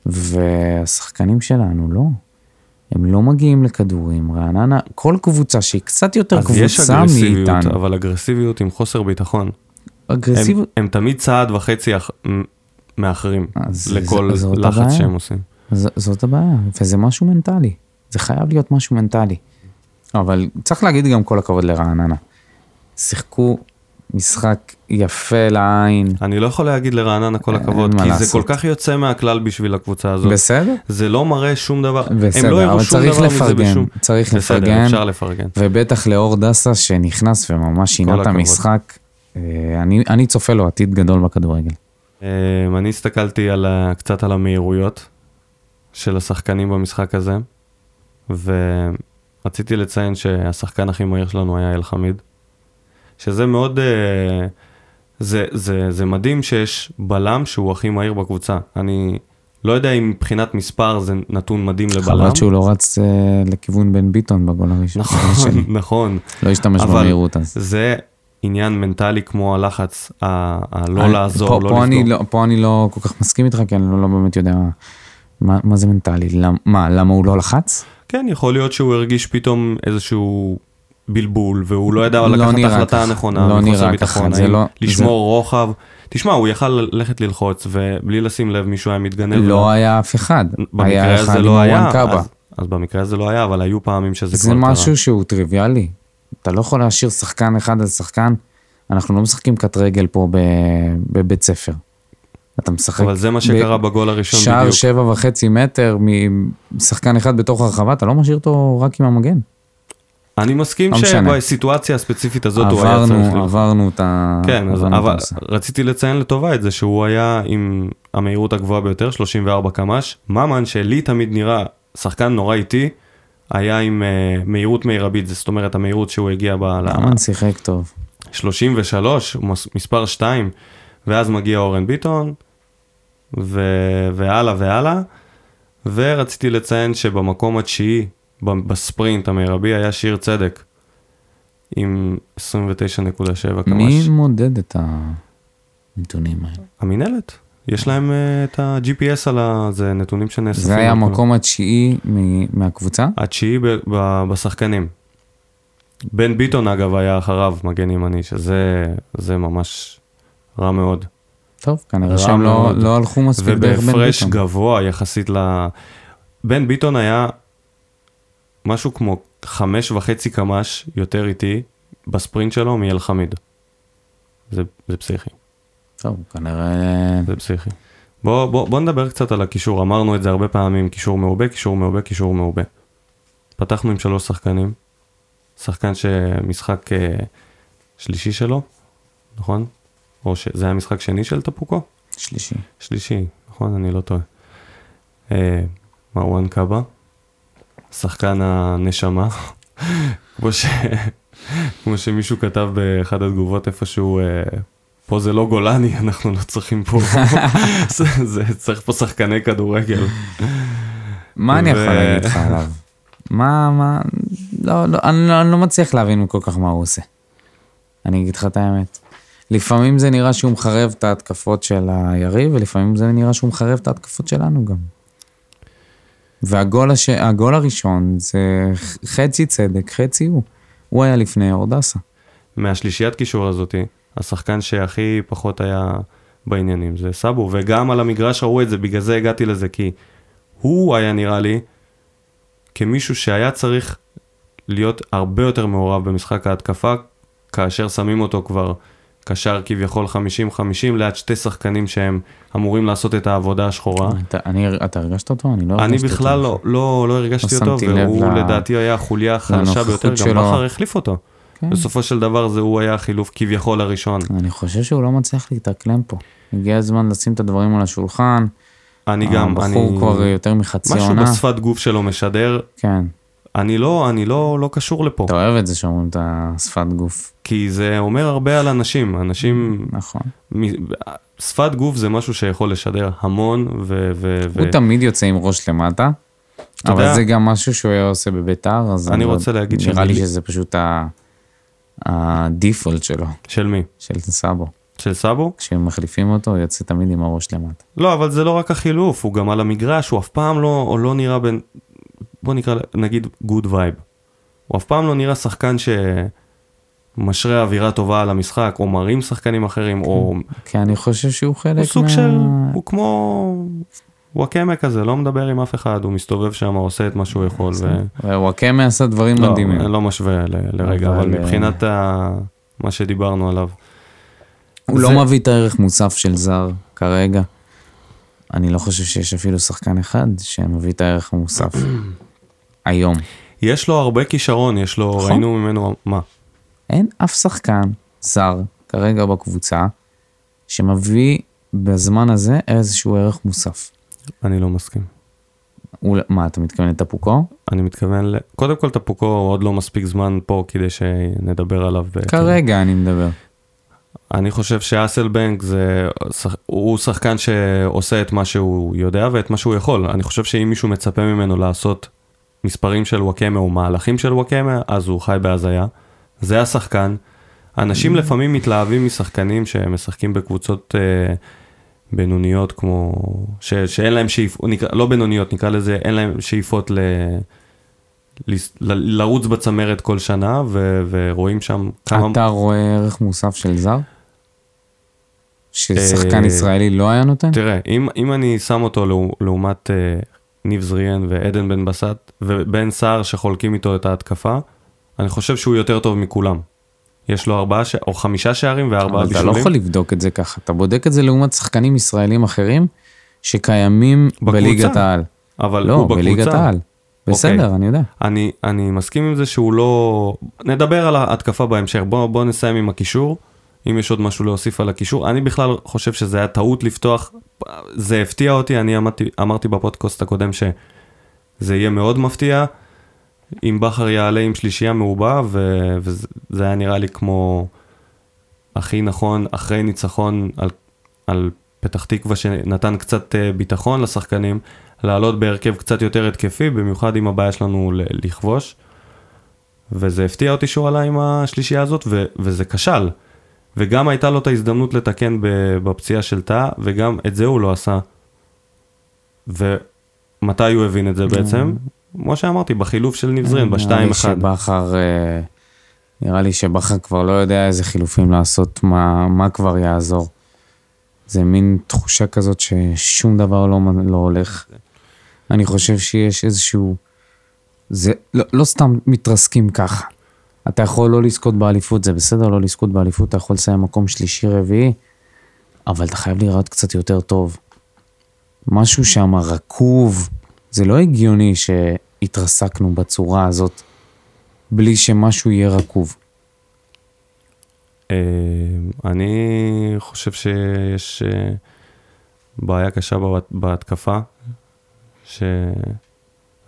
והשחקנים שלנו לא. הם לא מגיעים לכדורים, רעננה, כל קבוצה שהיא קצת יותר קבוצה מאיתנו. אז יש אגרסיביות, אבל אגרסיביות עם חוסר ביטחון. אגרסיביות. הם, הם תמיד צעד וחצי אח... מאחרים לכל ז, לחץ הבעיה. שהם עושים. ז, זאת הבעיה, וזה משהו מנטלי. זה חייב להיות משהו מנטלי. אבל צריך להגיד גם כל הכבוד לרעננה. שיחקו משחק יפה לעין. אני לא יכול להגיד לרעננה כל הכבוד, כי לעשות. זה כל כך יוצא מהכלל בשביל הקבוצה הזאת. בסדר. זה לא מראה שום דבר. בסדר, הם לא אבל צריך לפרגן, בשום... צריך בסדר, לפרגן. אפשר לפרגן. ובטח לאור דסה שנכנס וממש שינה את המשחק. אה, אני, אני צופה לו עתיד גדול בכדורגל. אה, אני הסתכלתי על, קצת על המהירויות של השחקנים במשחק הזה, ורציתי לציין שהשחקן הכי מהיר שלנו היה אלחמיד, שזה מאוד, אה, זה, זה, זה מדהים שיש בלם שהוא הכי מהיר בקבוצה. אני לא יודע אם מבחינת מספר זה נתון מדהים לבלם. חבל שהוא לא רץ לכיוון בן ביטון בגול הראשון. נכון, נכון. לא השתמש במהירות אז. זה עניין מנטלי כמו הלחץ, הלא לעזור, פה, לא פה אני לא, פה אני לא כל כך מסכים איתך, כי אני לא, לא באמת יודע מה, מה זה מנטלי. למ, מה, למה הוא לא לחץ? כן, יכול להיות שהוא הרגיש פתאום איזשהו בלבול, והוא לא ידע לא לקחת את ההחלטה הנכונה, לא נראה ככה, זה לא... לשמור זה... רוחב. תשמע, הוא יכל ללכת ללחוץ, ובלי לשים לב מישהו היה מתגנב. לא לו. היה אף אחד. במקרה הזה לא היה, אז, אז במקרה הזה לא היה, אבל היו פעמים שזה כבר קרה. זה משהו שהוא טריוויאלי. אתה לא יכול להשאיר שחקן אחד על שחקן, אנחנו לא משחקים קט רגל פה בבית ספר. אתה משחק... אבל זה מה שקרה ב... בגול הראשון שער בדיוק. שער שבע וחצי מטר משחקן אחד בתוך הרחבה, אתה לא משאיר אותו רק עם המגן. אני מסכים לא. שבסיטואציה הספציפית הזאת הוא היה צריך... עברנו. עברנו את ה... כן, אז, עברנו את אבל הנושא. רציתי לציין לטובה את זה שהוא היה עם המהירות הגבוהה ביותר, 34 קמ"ש. ממן, שלי תמיד נראה שחקן נורא איטי, היה עם uh, מהירות מרבית, זאת אומרת המהירות שהוא הגיע בה ממן שיחק טוב. ל-33, הוא מס- מספר 2, ואז מגיע אורן ביטון, ו... והלאה והלאה. ורציתי לציין שבמקום התשיעי, ב- בספרינט המרבי, היה שיר צדק, עם 29.7 קמ"ש. מי מודד את הנתונים האלה? המינהלת. יש להם אה, את ה-GPS על ה... זה נתונים שנאספים. זה היה המקום התשיעי מ- מהקבוצה? התשיעי ב- ב- בשחקנים. בן ביטון אגב היה אחריו מגן ימני, שזה זה ממש רע מאוד. טוב, כנראה שהם לא. לא הלכו מספיק דרך בן ובהפרש ביטון. גבוה יחסית ל... בן ביטון היה משהו כמו חמש וחצי קמ"ש יותר איטי בספרינט שלו מאלחמיד. זה, זה פסיכי, טוב, כנראה... זה פסיכי. בוא, בוא, בוא נדבר קצת על הקישור, אמרנו את זה הרבה פעמים, קישור מעובה, קישור מעובה, קישור מעובה. פתחנו עם שלוש שחקנים, שחקן שמשחק אה, שלישי שלו, נכון? או שזה היה משחק שני של טפוקו? שלישי. שלישי, נכון? אני לא טועה. אה, מרואן קאבה, שחקן הנשמה, כמו, ש... כמו שמישהו כתב באחד התגובות איפשהו, אה, פה זה לא גולני, אנחנו לא צריכים פה, זה, זה, צריך פה שחקני כדורגל. מה אני יכול להגיד לך עליו? מה, מה... לא, לא, אני לא, אני לא מצליח להבין כל כך מה הוא עושה. אני אגיד לך את האמת. לפעמים זה נראה שהוא מחרב את ההתקפות של היריב, ולפעמים זה נראה שהוא מחרב את ההתקפות שלנו גם. והגול הש... הראשון זה חצי צדק, חצי הוא. הוא היה לפני אורדסה. מהשלישיית קישור הזאתי, השחקן שהכי פחות היה בעניינים זה סאבו, וגם על המגרש ראו את זה, בגלל זה הגעתי לזה, כי הוא היה נראה לי כמישהו שהיה צריך להיות הרבה יותר מעורב במשחק ההתקפה, כאשר שמים אותו כבר קשר כביכול 50-50 ליד שתי שחקנים שהם אמורים לעשות את העבודה השחורה. אתה, אני, אתה הרגשת אותו? אני לא הרגשתי אני אותו. בכלל לא, לא, לא הרגשתי לא אותו, והוא ל- לדעתי היה החוליה החלשה ביותר, גם שלו. בכר החליף אותו. כן. בסופו של דבר זה הוא היה החילוף כביכול הראשון. אני חושב שהוא לא מצליח להתאקלם פה. הגיע הזמן לשים את הדברים על השולחן. אני גם, אני... הבחור כבר יותר מחצי משהו עונה. בשפת גוף שלו משדר, כן. אני לא, אני לא, לא קשור לפה. אתה אוהב את זה שאומרים את השפת גוף. כי זה אומר הרבה על אנשים, אנשים, נכון. מ- שפת גוף זה משהו שיכול לשדר המון, ו... ו, ו... הוא תמיד יוצא עם ראש למטה. אבל יודע- זה גם משהו שהוא היה עושה בביתר, אז אני לא- רוצה להגיד נראה לי שזה פשוט ה- ה-default שלו, של מי? של סאבו. של סאבו? כשהם מחליפים אותו, הוא יוצא תמיד עם הראש למטה. לא, אבל זה לא רק החילוף, הוא גם על המגרש, הוא אף פעם לא, או לא נראה בין, בוא נקרא, נגיד good vibe. הוא אף פעם לא נראה שחקן שמשרה אווירה טובה על המשחק, או מרים שחקנים אחרים, או... כי אני חושב שהוא חלק הוא סוג מה... של... הוא כמו... וואקמה כזה, לא מדבר עם אף אחד, הוא מסתובב שם, עושה את מה שהוא יכול, ו... וואקמה עשה דברים לא, מדהימים. אני לא משווה ל- לרגע, אבל אבל, אה, מבחינת ה... מה שדיברנו עליו. הוא זה- לא מביא את הערך מוסף של זר כרגע. אני לא חושב שיש אפילו שחקן אחד שמביא את הערך המוסף היום. יש לו הרבה כישרון, יש לו, נכון. ראינו ממנו, מה? אין אף שחקן זר כרגע בקבוצה שמביא בזמן הזה איזשהו ערך מוסף. אני לא מסכים. הוא, מה, אתה מתכוון לטפוקו? אני מתכוון, ל... קודם כל טפוקו עוד לא מספיק זמן פה כדי שנדבר עליו. ב- כרגע אני מדבר. אני חושב שאסלבנק זה, הוא שחקן שעושה את מה שהוא יודע ואת מה שהוא יכול. אני חושב שאם מישהו מצפה ממנו לעשות מספרים של וואקמה או מהלכים של וואקמה, אז הוא חי בהזיה. זה השחקן. אנשים לפעמים מתלהבים משחקנים שמשחקים בקבוצות אה, בינוניות כמו, ש, שאין להם שאיפות, לא בינוניות, נקרא לזה, אין להם שאיפות ל, ל, ל, לרוץ בצמרת כל שנה, ו, ורואים שם כמה... אתה רואה ערך מוסף של זר? ששחקן אה, ישראלי לא היה נותן? תראה, אם, אם אני שם אותו לעו- לעומת אה, ניב זריאן ועדן בן בסט ובן סער שחולקים איתו את ההתקפה, אני חושב שהוא יותר טוב מכולם. יש לו ארבעה ש... או חמישה שערים וארבעה אבל אתה בישולים. לא יכול לבדוק את זה ככה. אתה בודק את זה לעומת שחקנים ישראלים אחרים שקיימים בקבוצה. בליגת העל. אבל לא, הוא בקבוצה. בליגת העל. בסדר, אוקיי. אני יודע. אני, אני מסכים עם זה שהוא לא... נדבר על ההתקפה בהמשך. בוא, בוא נסיים עם הקישור. אם יש עוד משהו להוסיף על הקישור. אני בכלל חושב שזה היה טעות לפתוח. זה הפתיע אותי, אני אמרתי, אמרתי בפודקאסט הקודם שזה יהיה מאוד מפתיע. אם בכר יעלה עם שלישייה מעובה, ו... וזה היה נראה לי כמו הכי נכון אחרי ניצחון על, על פתח תקווה שנתן קצת אה, ביטחון לשחקנים, לעלות בהרכב קצת יותר התקפי, במיוחד עם הבעיה שלנו לכבוש. וזה הפתיע אותי שהוא עלה עם השלישייה הזאת, ו- וזה כשל. וגם הייתה לו את ההזדמנות לתקן בפציעה של תא, וגם את זה הוא לא עשה. ומתי הוא הבין את זה בעצם? כמו שאמרתי, בחילוף של ניב זרין, בשתיים אחד. שבכר, אה, נראה לי שבכר כבר לא יודע איזה חילופים לעשות, מה, מה כבר יעזור. זה מין תחושה כזאת ששום דבר לא, לא הולך. אני חושב שיש איזשהו... זה לא, לא סתם מתרסקים ככה. אתה יכול לא לזכות באליפות, זה בסדר לא לזכות באליפות, אתה יכול לסיים מקום שלישי רביעי, אבל אתה חייב להיראות קצת יותר טוב. משהו שם רקוב, זה לא הגיוני שהתרסקנו בצורה הזאת, בלי שמשהו יהיה רקוב. אה, אני חושב שיש אה, בעיה קשה בהתקפה,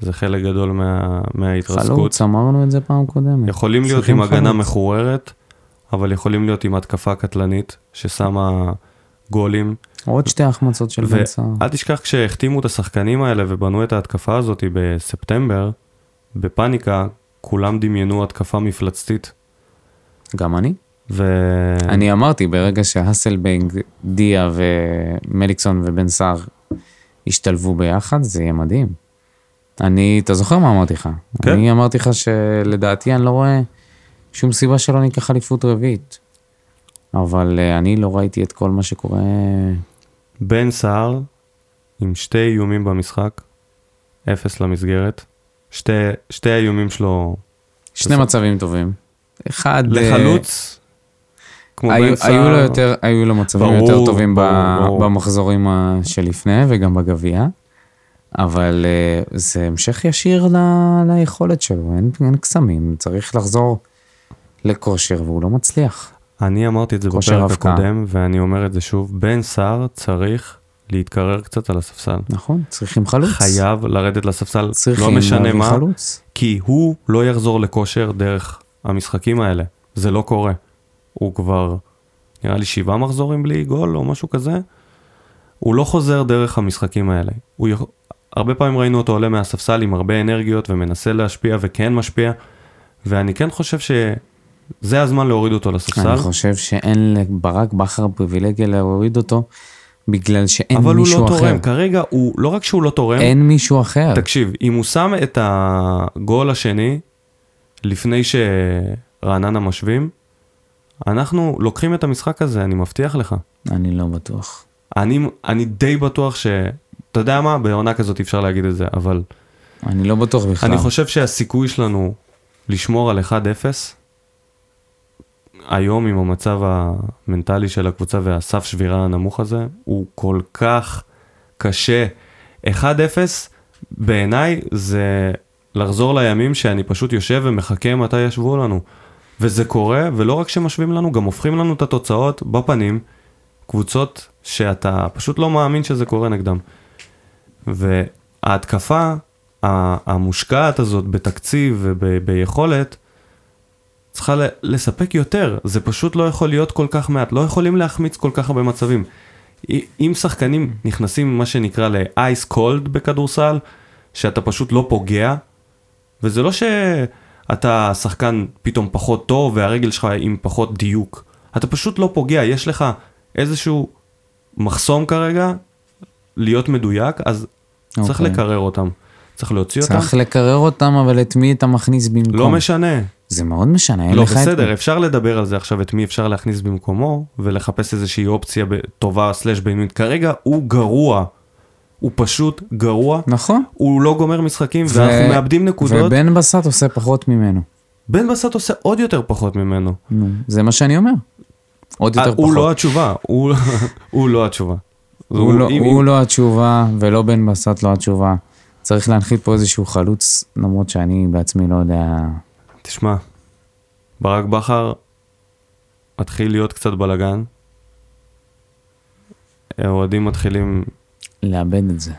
שזה חלק גדול מה, מההתרסקות. חלוץ, אמרנו את זה פעם קודמת. יכולים להיות עם הגנה חלוץ. מחוררת, אבל יכולים להיות עם התקפה קטלנית, ששמה גולים. עוד שתי החמצות של בן סער. ואל תשכח, כשהחתימו את השחקנים האלה ובנו את ההתקפה הזאת בספטמבר, בפאניקה, כולם דמיינו התקפה מפלצתית. גם אני. ו... אני אמרתי, ברגע שהאסלבנג, דיה ומליקסון ובן סער ישתלבו ביחד, זה יהיה מדהים. אני, אתה זוכר מה אמרתי לך? כן. אני אמרתי לך שלדעתי אני לא רואה שום סיבה שלא ניקח אליפות רביעית. אבל uh, אני לא ראיתי את כל מה שקורה. בן סער עם שתי איומים במשחק, אפס למסגרת. שתי, שתי האיומים שלו... שני מצבים טובים. אחד... אה, לחלוץ, כמו היו, בן סער. היו לו, יותר, היו לו מצבים ברור, יותר טובים ברור, ב, ברור. במחזורים שלפני וגם בגביע. אבל uh, זה המשך ישיר ל, ליכולת שלו, אין, אין קסמים, צריך לחזור לכושר והוא לא מצליח. אני אמרתי את זה בפרק הקודם, ואני אומר את זה שוב, בן סער צריך להתקרר קצת על הספסל. נכון, צריכים חלוץ. חייב לרדת לספסל, לא משנה מה, חלוץ. כי הוא לא יחזור לכושר דרך המשחקים האלה, זה לא קורה. הוא כבר, נראה לי שבעה מחזורים בלי גול או משהו כזה, הוא לא חוזר דרך המשחקים האלה. הוא יכול... הרבה פעמים ראינו אותו עולה מהספסל עם הרבה אנרגיות ומנסה להשפיע וכן משפיע, ואני כן חושב ש... זה הזמן להוריד אותו לספסל. אני חושב שאין לברק בכר פריבילגיה להוריד אותו, בגלל שאין מישהו אחר. אבל הוא לא תורם, כרגע הוא, לא רק שהוא לא תורם, אין מישהו אחר. תקשיב, אם הוא שם את הגול השני, לפני שרעננה משווים, אנחנו לוקחים את המשחק הזה, אני מבטיח לך. אני לא בטוח. אני, אני די בטוח ש... אתה יודע מה? בעונה כזאת אי אפשר להגיד את זה, אבל... אני לא בטוח בכלל. אני חושב שהסיכוי שלנו לשמור על 1-0, היום עם המצב המנטלי של הקבוצה והסף שבירה הנמוך הזה, הוא כל כך קשה. 1-0 בעיניי זה לחזור לימים שאני פשוט יושב ומחכה מתי ישבו לנו. וזה קורה, ולא רק שמשווים לנו, גם הופכים לנו את התוצאות בפנים, קבוצות שאתה פשוט לא מאמין שזה קורה נגדם. וההתקפה המושקעת הזאת בתקציב וביכולת, צריכה לספק יותר, זה פשוט לא יכול להיות כל כך מעט, לא יכולים להחמיץ כל כך הרבה מצבים. אם שחקנים נכנסים מה שנקרא ל-ice cold בכדורסל, שאתה פשוט לא פוגע, וזה לא שאתה שחקן פתאום פחות טוב והרגל שלך עם פחות דיוק, אתה פשוט לא פוגע, יש לך איזשהו מחסום כרגע להיות מדויק, אז okay. צריך אוקיי. לקרר אותם. צריך להוציא אותם. צריך לקרר אותם, אבל את מי אתה מכניס במקום? לא משנה. זה מאוד משנה, לא. לא, בסדר, את... אפשר לדבר על זה עכשיו, את מי אפשר להכניס במקומו, ולחפש איזושהי אופציה טובה slash בינונית. כרגע הוא גרוע. הוא פשוט גרוע. נכון. הוא לא גומר משחקים, ו... ואנחנו מאבדים נקודות. ובן בסט עושה פחות ממנו. בן בסט עושה עוד יותר פחות ממנו. נו, זה מה שאני אומר. עוד יותר 아, אה, פחות. הוא לא התשובה, הוא, הוא לא התשובה. הוא, לא, אם, הוא אם... לא התשובה, ולא בן בסט לא התשובה. צריך להנחית פה איזשהו חלוץ, למרות שאני בעצמי לא יודע... תשמע, ברק בכר מתחיל להיות קצת בלאגן. האוהדים מתחילים... לאבד את זה.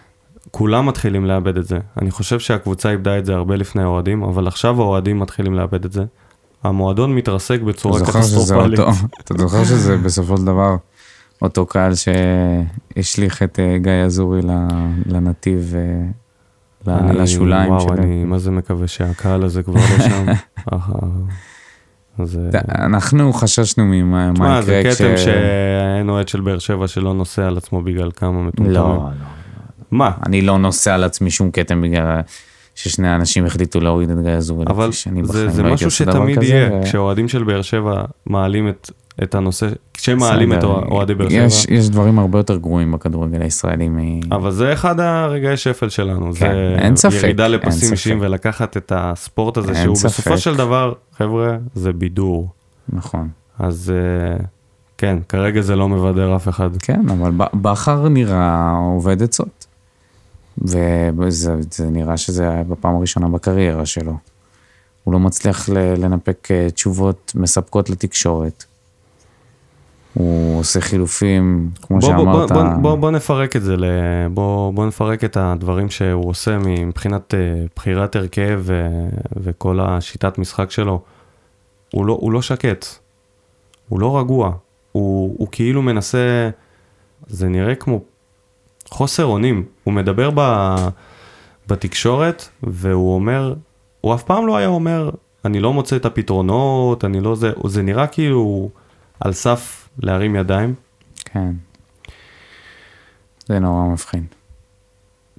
כולם מתחילים לאבד את זה. אני חושב שהקבוצה איבדה את זה הרבה לפני האוהדים, אבל עכשיו האוהדים מתחילים לאבד את זה. המועדון מתרסק בצורה קטסטרופלית. אתה זוכר שזה בסופו של דבר אותו קהל שהשליך את אה, גיא אזורי לנתיב, אה, לשוליים שלהם. וואו, אני מה זה מקווה שהקהל הזה כבר לא שם. אז... אנחנו חששנו ממה יקרה כש... תשמע, זה כתם שאין אוהד של באר שבע שלא נוסע על עצמו בגלל כמה מטומטמים. לא, לא. מה? אני לא נוסע על עצמי שום כתם בגלל ששני אנשים החליטו להוריד את גיא אזורי. אבל זה, זה לא משהו שתמיד יהיה. כשאוהדים של באר שבע מעלים את, את הנושא, כשהם מעלים את אוהדי באר שבע. יש, יש דברים הרבה יותר גרועים בכדורגל הישראלי. מ... אבל זה אחד הרגעי שפל שלנו, כן, זה אין ספק, ירידה לפסים אישיים ולקחת את הספורט הזה, שהוא ספק. בסופו של דבר, חבר'ה, זה בידור. נכון. אז אה, כן, כרגע זה לא מבדר אף אחד. כן, אבל בכר נראה עובד עצות. וזה נראה שזה היה בפעם הראשונה בקריירה שלו. הוא לא מצליח לנפק אה, תשובות מספקות לתקשורת. הוא עושה חילופים, כמו בוא, שאמרת. בוא, בוא, בוא, בוא נפרק את זה, בוא, בוא נפרק את הדברים שהוא עושה מבחינת אה, בחירת הרכב ו, וכל השיטת משחק שלו. הוא לא, הוא לא שקט, הוא לא רגוע, הוא, הוא כאילו מנסה, זה נראה כמו חוסר אונים. הוא מדבר ב, בתקשורת, והוא אומר, הוא אף פעם לא היה אומר, אני לא מוצא את הפתרונות, אני לא זה, זה נראה כאילו על סף להרים ידיים. כן. זה נורא מבחין.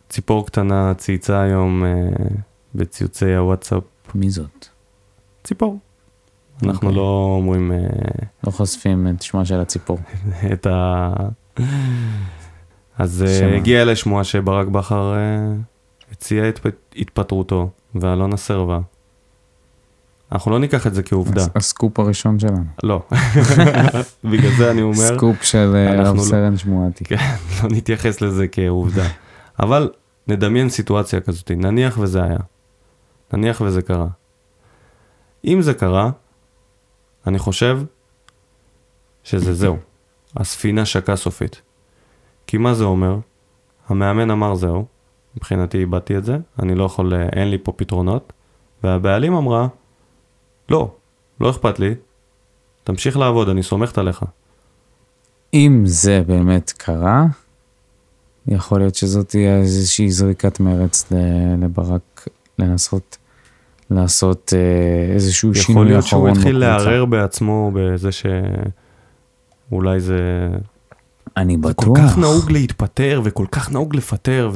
ציפור קטנה צייצה היום אה, בציוצי הוואטסאפ. מי זאת? ציפור. אנחנו okay. אוקיי. לא אומרים... אה, לא חושפים את שמה של הציפור. את ה... אז uh, הגיעה אלי שמועה שברק בכר uh, הציע את התפטרותו, ואלונה סירבה. אנחנו לא ניקח את זה כעובדה. הסקופ הראשון שלנו. לא. בגלל זה אני אומר... סקופ של אה, רב לא- סרן שמועתי. כן, לא נתייחס לזה כעובדה. אבל נדמיין סיטואציה כזאת, נניח וזה היה. נניח וזה קרה. אם זה קרה, אני חושב שזה זהו. הספינה שקעה סופית. כי מה זה אומר? המאמן אמר זהו, מבחינתי איבדתי את זה, אני לא יכול, אין לי פה פתרונות, והבעלים אמרה, לא, לא אכפת לי, תמשיך לעבוד, אני סומכת עליך. אם זה באמת קרה, יכול להיות שזאת תהיה איזושהי זריקת מרץ לברק לנסות לעשות אה, איזשהו שינוי אחרון יכול להיות שהוא התחיל לערער בעצמו בזה שאולי זה אני בטוח. זה כל כך נהוג להתפטר וכל כך נהוג לפטר,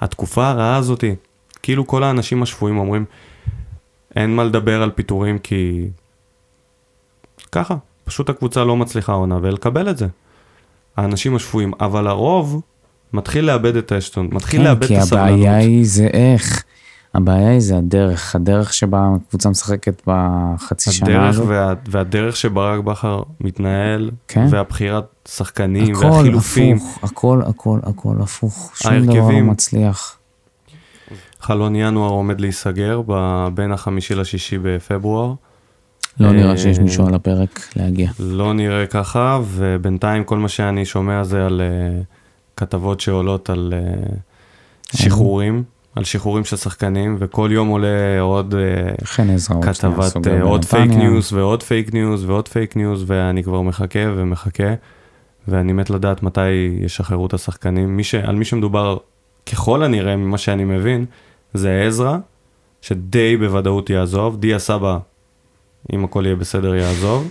והתקופה הרעה הזאתי, כאילו כל האנשים השפויים אומרים, אין מה לדבר על פיטורים כי... ככה, פשוט הקבוצה לא מצליחה עונה, ולקבל את זה. האנשים השפויים, אבל הרוב מתחיל לאבד את האשטון, מתחיל כן, לאבד את הסבלנות. כן, כי הבעיה היא זה איך. הבעיה היא זה הדרך, הדרך שבה הקבוצה משחקת בחצי שנה הזאת. וה, והדרך שברק בכר מתנהל, כן? והבחירת שחקנים, הכל והחילופים. הכל הפוך, הכל, הכל, הכל הפוך, שום ההרכבים, דבר לא מצליח. חלון ינואר עומד להיסגר בין החמישי לשישי בפברואר. לא נראה שיש מישהו על הפרק להגיע. לא נראה ככה, ובינתיים כל מה שאני שומע זה על uh, כתבות שעולות על uh, שחרורים. על שחרורים של שחקנים, וכל יום עולה עוד uh, כתבת, אה, עוד fake news ועוד fake news ועוד fake news, ואני כבר מחכה ומחכה, ואני מת לדעת מתי ישחררו את השחקנים. מי ש, על מי שמדובר, ככל הנראה, ממה שאני מבין, זה עזרא, שדי בוודאות יעזוב, דיה סבא, אם הכל יהיה בסדר, יעזוב.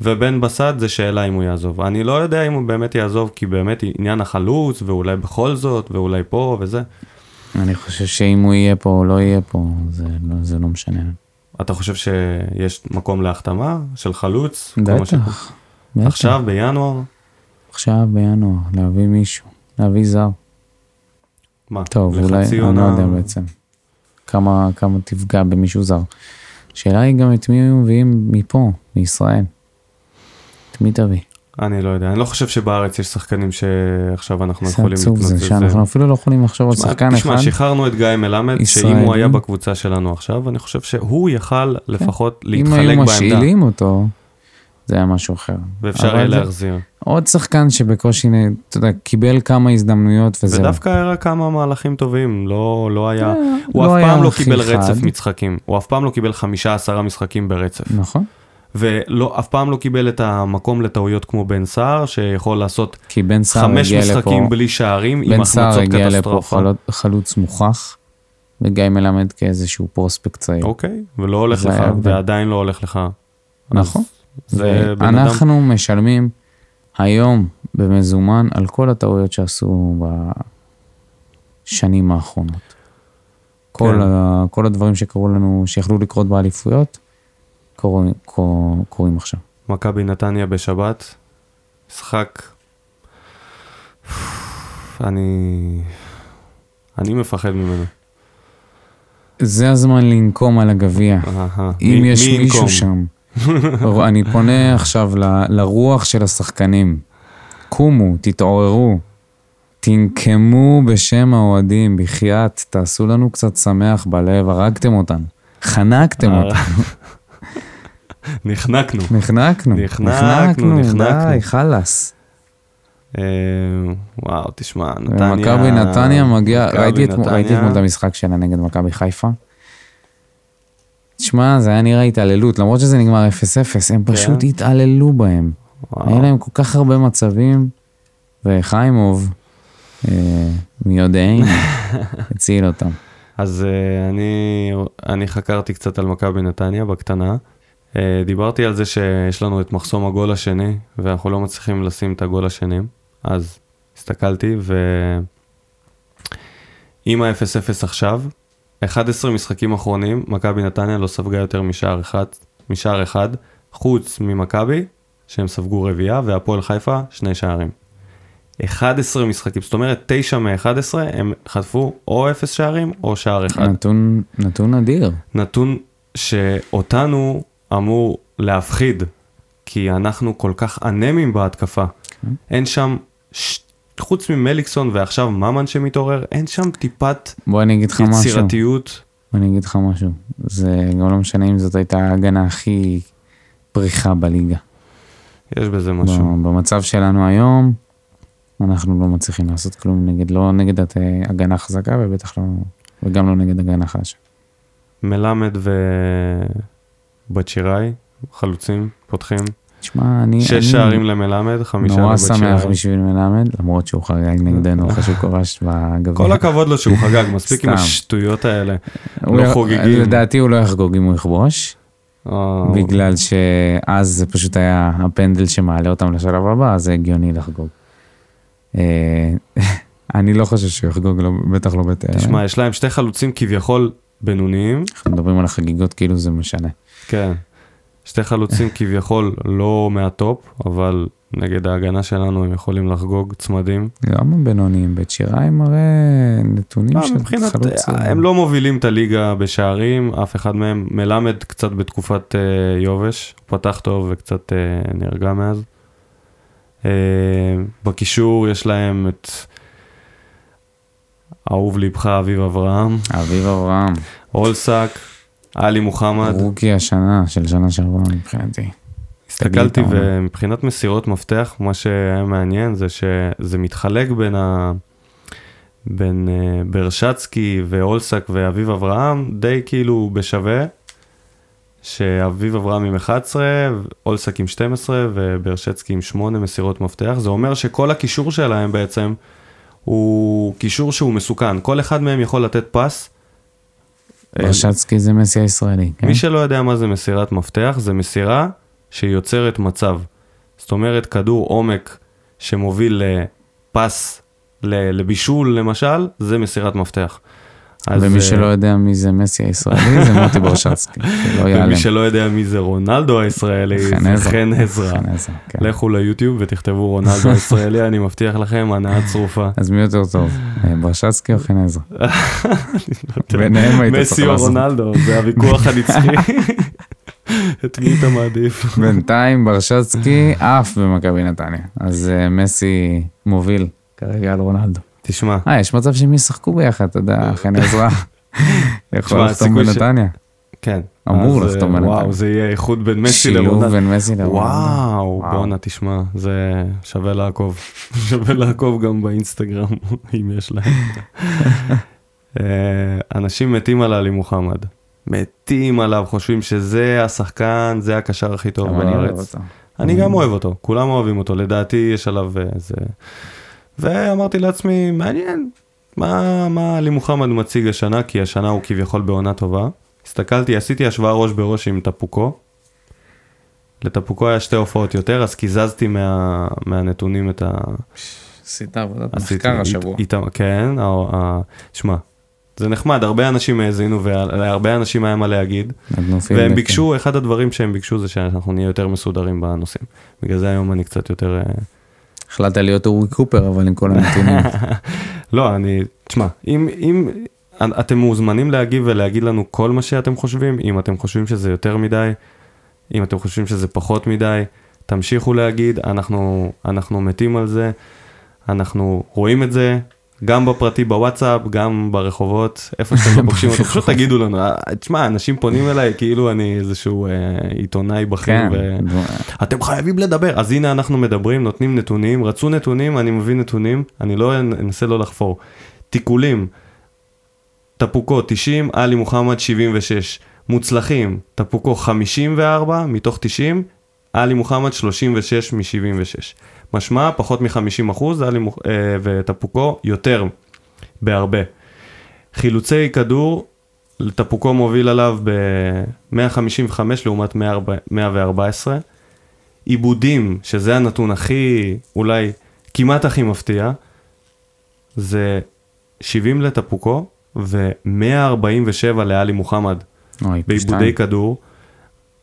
ובן בסט זה שאלה אם הוא יעזוב. אני לא יודע אם הוא באמת יעזוב, כי באמת עניין החלוץ, ואולי בכל זאת, ואולי פה וזה. אני חושב שאם הוא יהיה פה או לא יהיה פה, זה לא, זה לא משנה. אתה חושב שיש מקום להחתמה של חלוץ? בטח, בטח. עכשיו, בינואר? עכשיו, בינואר, להביא מישהו, להביא זר. מה? טוב, אולי, אני לא יודע בעצם. כמה, כמה תפגע במישהו זר. השאלה היא גם את מי היו מביאים מפה, מישראל. את מי תביא? אני לא יודע, אני לא חושב שבארץ יש שחקנים שעכשיו אנחנו יכולים לקנות את זה. זה שאנחנו אפילו לא יכולים לחשוב על שחקן אחד. תשמע, שחררנו את גיא מלמד, שאם הוא היה בקבוצה שלנו עכשיו, אני חושב שהוא יכל לפחות כן. להתחלק בעמדה. אם היו משאילים אותו, זה היה משהו אחר. ואפשר היה להחזיר. עוד שחקן שבקושי, אתה יודע, קיבל כמה הזדמנויות וזהו. ודווקא היה כמה מהלכים טובים, לא, לא היה, אה, הוא לא אף פעם לא קיבל רצף משחקים, הוא אף פעם לא קיבל חמישה עשרה משחקים ברצף. נכון. ואף פעם לא קיבל את המקום לטעויות כמו בן סער, שיכול לעשות חמש משחקים לפה, בלי שערים עם החמצות קטסטרופה. בן סער הגיע לפה חלוץ, חלוץ מוכח, וגיא מלמד כאיזשהו פרוספקט צעיר. אוקיי, ולא הולך לך, ועדיין לא הולך לך. נכון. ואנחנו אדם... משלמים היום במזומן על כל הטעויות שעשו בשנים האחרונות. כל, כן. ה, כל הדברים שקרו לנו, שיכלו לקרות באליפויות, קורים, קור, קורים עכשיו. מכבי נתניה בשבת, משחק, אני, אני מפחד ממנו. זה הזמן לנקום על הגביע. אם מי, יש מי מישהו ינקום? שם. אני פונה עכשיו ל, לרוח של השחקנים. קומו, תתעוררו, תנקמו בשם האוהדים, בחייאת, תעשו לנו קצת שמח בלב, הרגתם אותנו, חנקתם אה. אותנו. נחנקנו. נחנקנו. נחנקנו, נחנקנו. די, חלאס. אה, וואו, תשמע, נתניה... מכבי נתניה מגיע, ראיתי אתמול את המשחק שלה נגד מכבי חיפה. תשמע, זה היה נראה התעללות, למרות שזה נגמר 0-0, הם כן. פשוט התעללו בהם. היה להם כל כך הרבה מצבים, וחיימוב, אה, מי יודעין, הציל אותם. אז אה, אני, אני חקרתי קצת על מכבי נתניה בקטנה. אה, דיברתי על זה שיש לנו את מחסום הגול השני, ואנחנו לא מצליחים לשים את הגול השני. אז הסתכלתי, ועם ה-0-0 עכשיו, 11 משחקים אחרונים, מכבי נתניה לא ספגה יותר משער אחד, משער אחד, חוץ ממכבי, שהם ספגו רביעייה, והפועל חיפה, שני שערים. 11 משחקים, זאת אומרת 9 מ-11 הם חטפו או 0 שערים או שער אחד. נתון, נתון אדיר. נתון שאותנו אמור להפחיד, כי אנחנו כל כך אנמים בהתקפה. כן. אין שם ש... חוץ ממליקסון ועכשיו ממן שמתעורר, אין שם טיפת בוא אני אגיד לך יצירתיות. בוא אני אגיד לך משהו, זה גם לא משנה אם זאת הייתה ההגנה הכי פריחה בליגה. יש בזה משהו. במצב שלנו היום, אנחנו לא מצליחים לעשות כלום נגד, לא נגד הגנה חזקה ובטח לא, וגם לא נגד הגנה חדשה. מלמד ובת שיראי, חלוצים, פותחים. תשמע, אני... שש אני שערים למלמד, חמישה נורא שמח בשביל מלמד, למרות שהוא חגג נגדנו אחרי שהוא כובש בגביע. כל הכבוד לו שהוא חגג, מספיק עם השטויות האלה. לא חוגגים. לדעתי הוא לא יחגוג אם הוא יכבוש. בגלל שאז זה פשוט היה הפנדל שמעלה אותם לשלב הבא, אז זה הגיוני לחגוג. אה, אני לא חושב שהוא יחגוג, לא, בטח לא בטח. תשמע, יש להם שתי חלוצים כביכול בינוניים. אנחנו מדברים על החגיגות כאילו זה משנה. כן. שתי חלוצים כביכול לא מהטופ, אבל נגד ההגנה שלנו הם יכולים לחגוג צמדים. גם הבינוניים, בית שיראי מראה נתונים לא, של חלוץ. הם לא מובילים את הליגה בשערים, אף אחד מהם מלמד קצת בתקופת uh, יובש, הוא פתח טוב וקצת uh, נרגע מאז. Uh, בקישור יש להם את אהוב ליבך אביב אברהם. אביב אברהם. אולסק. עלי מוחמד. רוקי השנה של שנה שעברה מבחינתי. הסתכלתי ומבחינת מסירות מפתח, מה שהיה מעניין זה שזה מתחלק בין, ה... בין uh, ברשצקי ואולסק ואביב אברהם, די כאילו בשווה, שאביב אברהם עם 11, אולסק עם 12 וברשצקי עם 8 מסירות מפתח. זה אומר שכל הקישור שלהם בעצם הוא קישור שהוא מסוכן. כל אחד מהם יכול לתת פס. ברשצקי זה מסי הישראלי, כן? מי שלא יודע מה זה מסירת מפתח, זה מסירה שיוצרת מצב. זאת אומרת, כדור עומק שמוביל לפס, לבישול למשל, זה מסירת מפתח. ומי uh, שלא יודע מי זה מסי הישראלי, זה מוטי ברשצקי, שלא ייעלם. ומי שלא יודע מי זה רונלדו הישראלי, זה חן עזרא. כן. לכו ליוטיוב ותכתבו רונלדו הישראלי, אני מבטיח לכם, הנאה צרופה. אז מי יותר טוב, אה, ברשצקי או חן עזרא? ביניהם היית. מסי או רונלדו, זה הוויכוח הנצחי. את מי אתה מעדיף? בינתיים ברשצקי עף במכבי נתניה, אז uh, מסי מוביל כרגע על רונלדו. תשמע. אה, יש מצב שהם ישחקו ביחד, אתה יודע, חן עזרא. יכול לחתום בנתניה. כן. אמור לחתום בנתניה. וואו, זה יהיה איחוד בין מסי לרונלדו. שילוב בין מסי לרונלדו. וואו, בואנה, תשמע, זה שווה לעקוב. שווה לעקוב גם באינסטגרם, אם יש להם. אה, אנשים מתים על עלי מוחמד. מתים עליו, חושבים שזה השחקן, זה הקשר הכי טוב בארץ. אני גם אוהב אותו, כולם אוהבים אותו, לדעתי יש עליו איזה... ואמרתי לעצמי, מעניין, מה, מה עלי מוחמד מציג השנה, כי השנה הוא כביכול בעונה טובה. הסתכלתי, עשיתי השוואה ראש בראש עם טפוקו. לטפוקו היה שתי הופעות יותר, אז קיזזתי מה, מהנתונים את ה... עשית עבודת מחקר השבוע. כן, שמע, זה נחמד, הרבה אנשים האזינו והרבה אנשים היה מה להגיד. והם ביקשו, אחד הדברים שהם ביקשו זה שאנחנו נהיה יותר מסודרים בנושאים. בגלל זה היום אני קצת יותר... החלטת להיות אורי קופר, אבל עם כל הנתונים. לא, אני, תשמע, אם, אם אתם מוזמנים להגיב ולהגיד לנו כל מה שאתם חושבים, אם אתם חושבים שזה יותר מדי, אם אתם חושבים שזה פחות מדי, תמשיכו להגיד, אנחנו, אנחנו מתים על זה, אנחנו רואים את זה, גם בפרטי בוואטסאפ, גם ברחובות, איפה שאתם לא פוגשים אותו, פשוט תגידו לנו, אה, תשמע, אנשים פונים אליי כאילו אני איזשהו אה, עיתונאי בכיר, כן. ו... אתם חייבים לדבר, אז הנה אנחנו מדברים, נותנים נתונים, רצו נתונים, אני מביא נתונים, אני לא אנסה לא לחפור. תיקולים, תפוקו 90, עלי מוחמד 76, מוצלחים, תפוקו 54 מתוך 90, עלי מוחמד 36 מ-76. משמע פחות מ-50 אחוז, אה, ותפוקו יותר בהרבה. חילוצי כדור, תפוקו מוביל עליו ב-155 לעומת 114. עיבודים, שזה הנתון הכי, אולי כמעט הכי מפתיע, זה 70 לתפוקו ו-147 לאלי מוחמד בעיבודי כדור.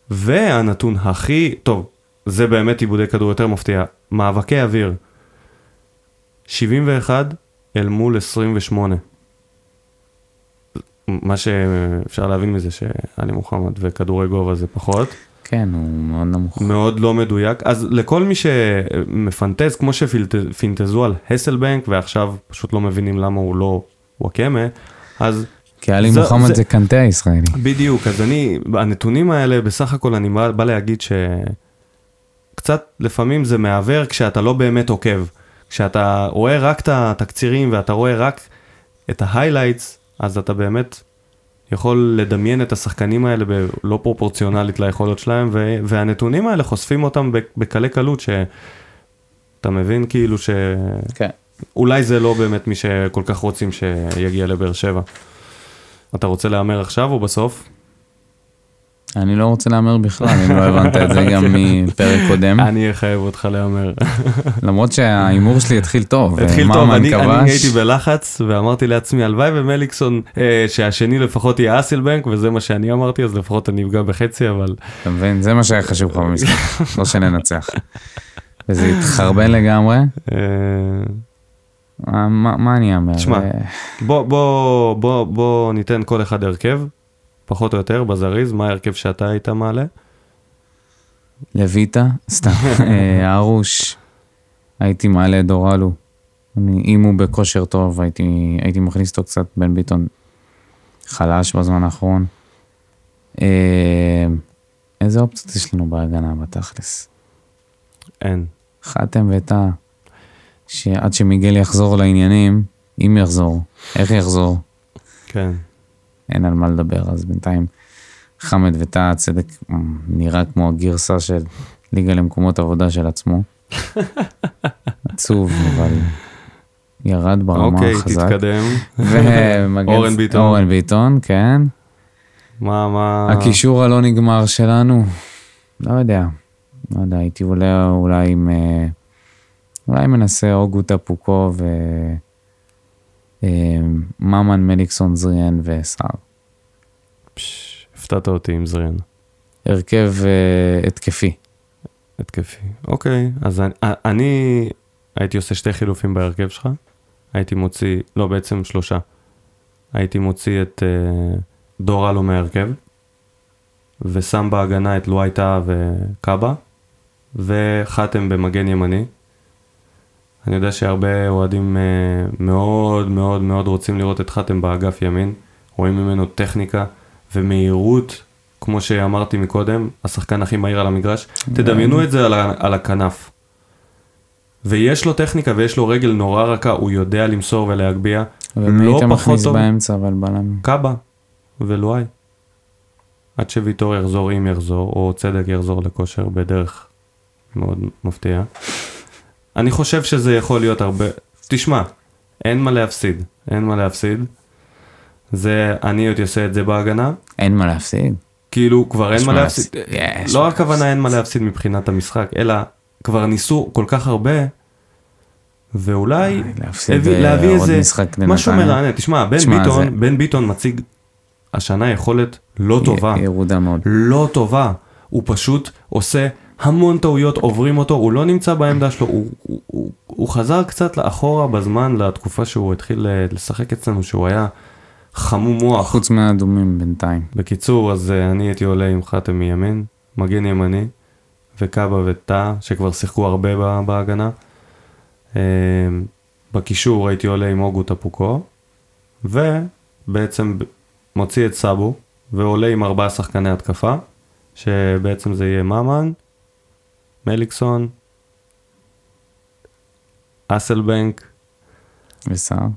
והנתון הכי, טוב, זה באמת עיבודי כדור יותר מפתיע, מאבקי אוויר, 71 אל מול 28. מה שאפשר להבין מזה שאלי מוחמד וכדורי גובה זה פחות. כן, הוא מאוד נמוך. מאוד לא מדויק. אז לכל מי שמפנטז, כמו שפינטזו על הסלבנק, ועכשיו פשוט לא מבינים למה הוא לא וואקמה, אז... כי עלי מוחמד זה, זה קנטה הישראלי. בדיוק, אז אני, הנתונים האלה, בסך הכל אני בא, בא להגיד ש... קצת לפעמים זה מעוור כשאתה לא באמת עוקב. כשאתה רואה רק את התקצירים ואתה רואה רק את ההיילייטס, אז אתה באמת יכול לדמיין את השחקנים האלה לא פרופורציונלית ליכולות שלהם, והנתונים האלה חושפים אותם בקלי קלות, שאתה מבין כאילו ש... כן. אולי זה לא באמת מי שכל כך רוצים שיגיע לבאר שבע. אתה רוצה להמר עכשיו או בסוף? אני לא רוצה להמר בכלל, אם לא הבנת את זה גם מפרק קודם. אני אחייב אותך להמר. למרות שההימור שלי התחיל טוב. התחיל טוב, אני הייתי בלחץ ואמרתי לעצמי, הלוואי ומליקסון, אה, שהשני לפחות יהיה אסלבנק, וזה מה שאני אמרתי, אז לפחות אני אפגע בחצי, אבל... אתה מבין, זה מה שהיה חשוב לך במשחק, לא שננצח. וזה התחרבן לגמרי. אה, מה אני אאמר? תשמע, בוא ניתן כל אחד הרכב. פחות או יותר, בזריז, מה ההרכב שאתה היית מעלה? לויטה, סתם, אה, ארוש, הייתי מעלה דורלו. אם הוא בכושר טוב, הייתי, הייתי מכניס אותו קצת, בן ביטון חלש בזמן האחרון. אה, איזה אופציות יש לנו בהגנה בתכלס? אין. חתם וטאה, שעד שמיגל יחזור לעניינים, אם יחזור, איך יחזור? כן. אין על מה לדבר, אז בינתיים חמד וטאה צדק נראה כמו הגרסה של ליגה למקומות עבודה של עצמו. עצוב, אבל ירד ברמה אוקיי, חזק. אוקיי, תתקדם. ומגן... אורן ביטון. אורן ביטון, כן. מה, מה... הקישור הלא נגמר שלנו, לא יודע. לא יודע, הייתי אולי, אולי עם... אה, אולי מנסה אוגו טפוקו ו... אה, ממן, מליקסון, זריאן וסער. הפתעת אותי עם זריאן. הרכב uh, התקפי. התקפי, אוקיי. אז אני, אה, אני הייתי עושה שתי חילופים בהרכב שלך. הייתי מוציא, לא, בעצם שלושה. הייתי מוציא את uh, דור אלו מהרכב. ושם בהגנה את לואי טאה וקאבה, וחתם במגן ימני. אני יודע שהרבה אוהדים אה, מאוד מאוד מאוד רוצים לראות את חתם באגף ימין, רואים ממנו טכניקה ומהירות, כמו שאמרתי מקודם, השחקן הכי מהיר על המגרש. תדמיינו את זה על, על הכנף. ויש לו טכניקה ויש לו רגל נורא רכה, הוא יודע למסור ולהגביה. אבל מי היית מכניס באמצע אבל בלם? קאבה ולואי. עד שוויטור יחזור אם יחזור, או צדק יחזור לכושר בדרך מאוד מפתיעה. אני חושב שזה יכול להיות הרבה... תשמע, אין מה להפסיד, אין מה להפסיד. זה, אני עוד אעשה את זה בהגנה. אין מה להפסיד. כאילו, כבר אין מה להפסיד. לא הכוונה אין מה להפסיד מבחינת המשחק, אלא כבר ניסו כל כך הרבה, ואולי להביא איזה משהו מרענן. תשמע, בן ביטון, בן ביטון מציג השנה יכולת לא טובה. ירודה מאוד. לא טובה. הוא פשוט עושה המון טעויות, עוברים אותו, הוא לא נמצא בעמדה שלו, הוא, הוא, הוא, הוא חזר קצת לאחורה בזמן, לתקופה שהוא התחיל לשחק אצלנו, שהוא היה חמום מוח. חוץ מהאדומים בינתיים. בקיצור, אז אני הייתי עולה עם חתם מימין, מגן ימני, וקאבה וטאה, שכבר שיחקו הרבה בהגנה. בקישור הייתי עולה עם אוגו טפוקו, ובעצם מוציא את סאבו, ועולה עם ארבעה שחקני התקפה, שבעצם זה יהיה ממן, מליקסון, אסלבנק. וסער.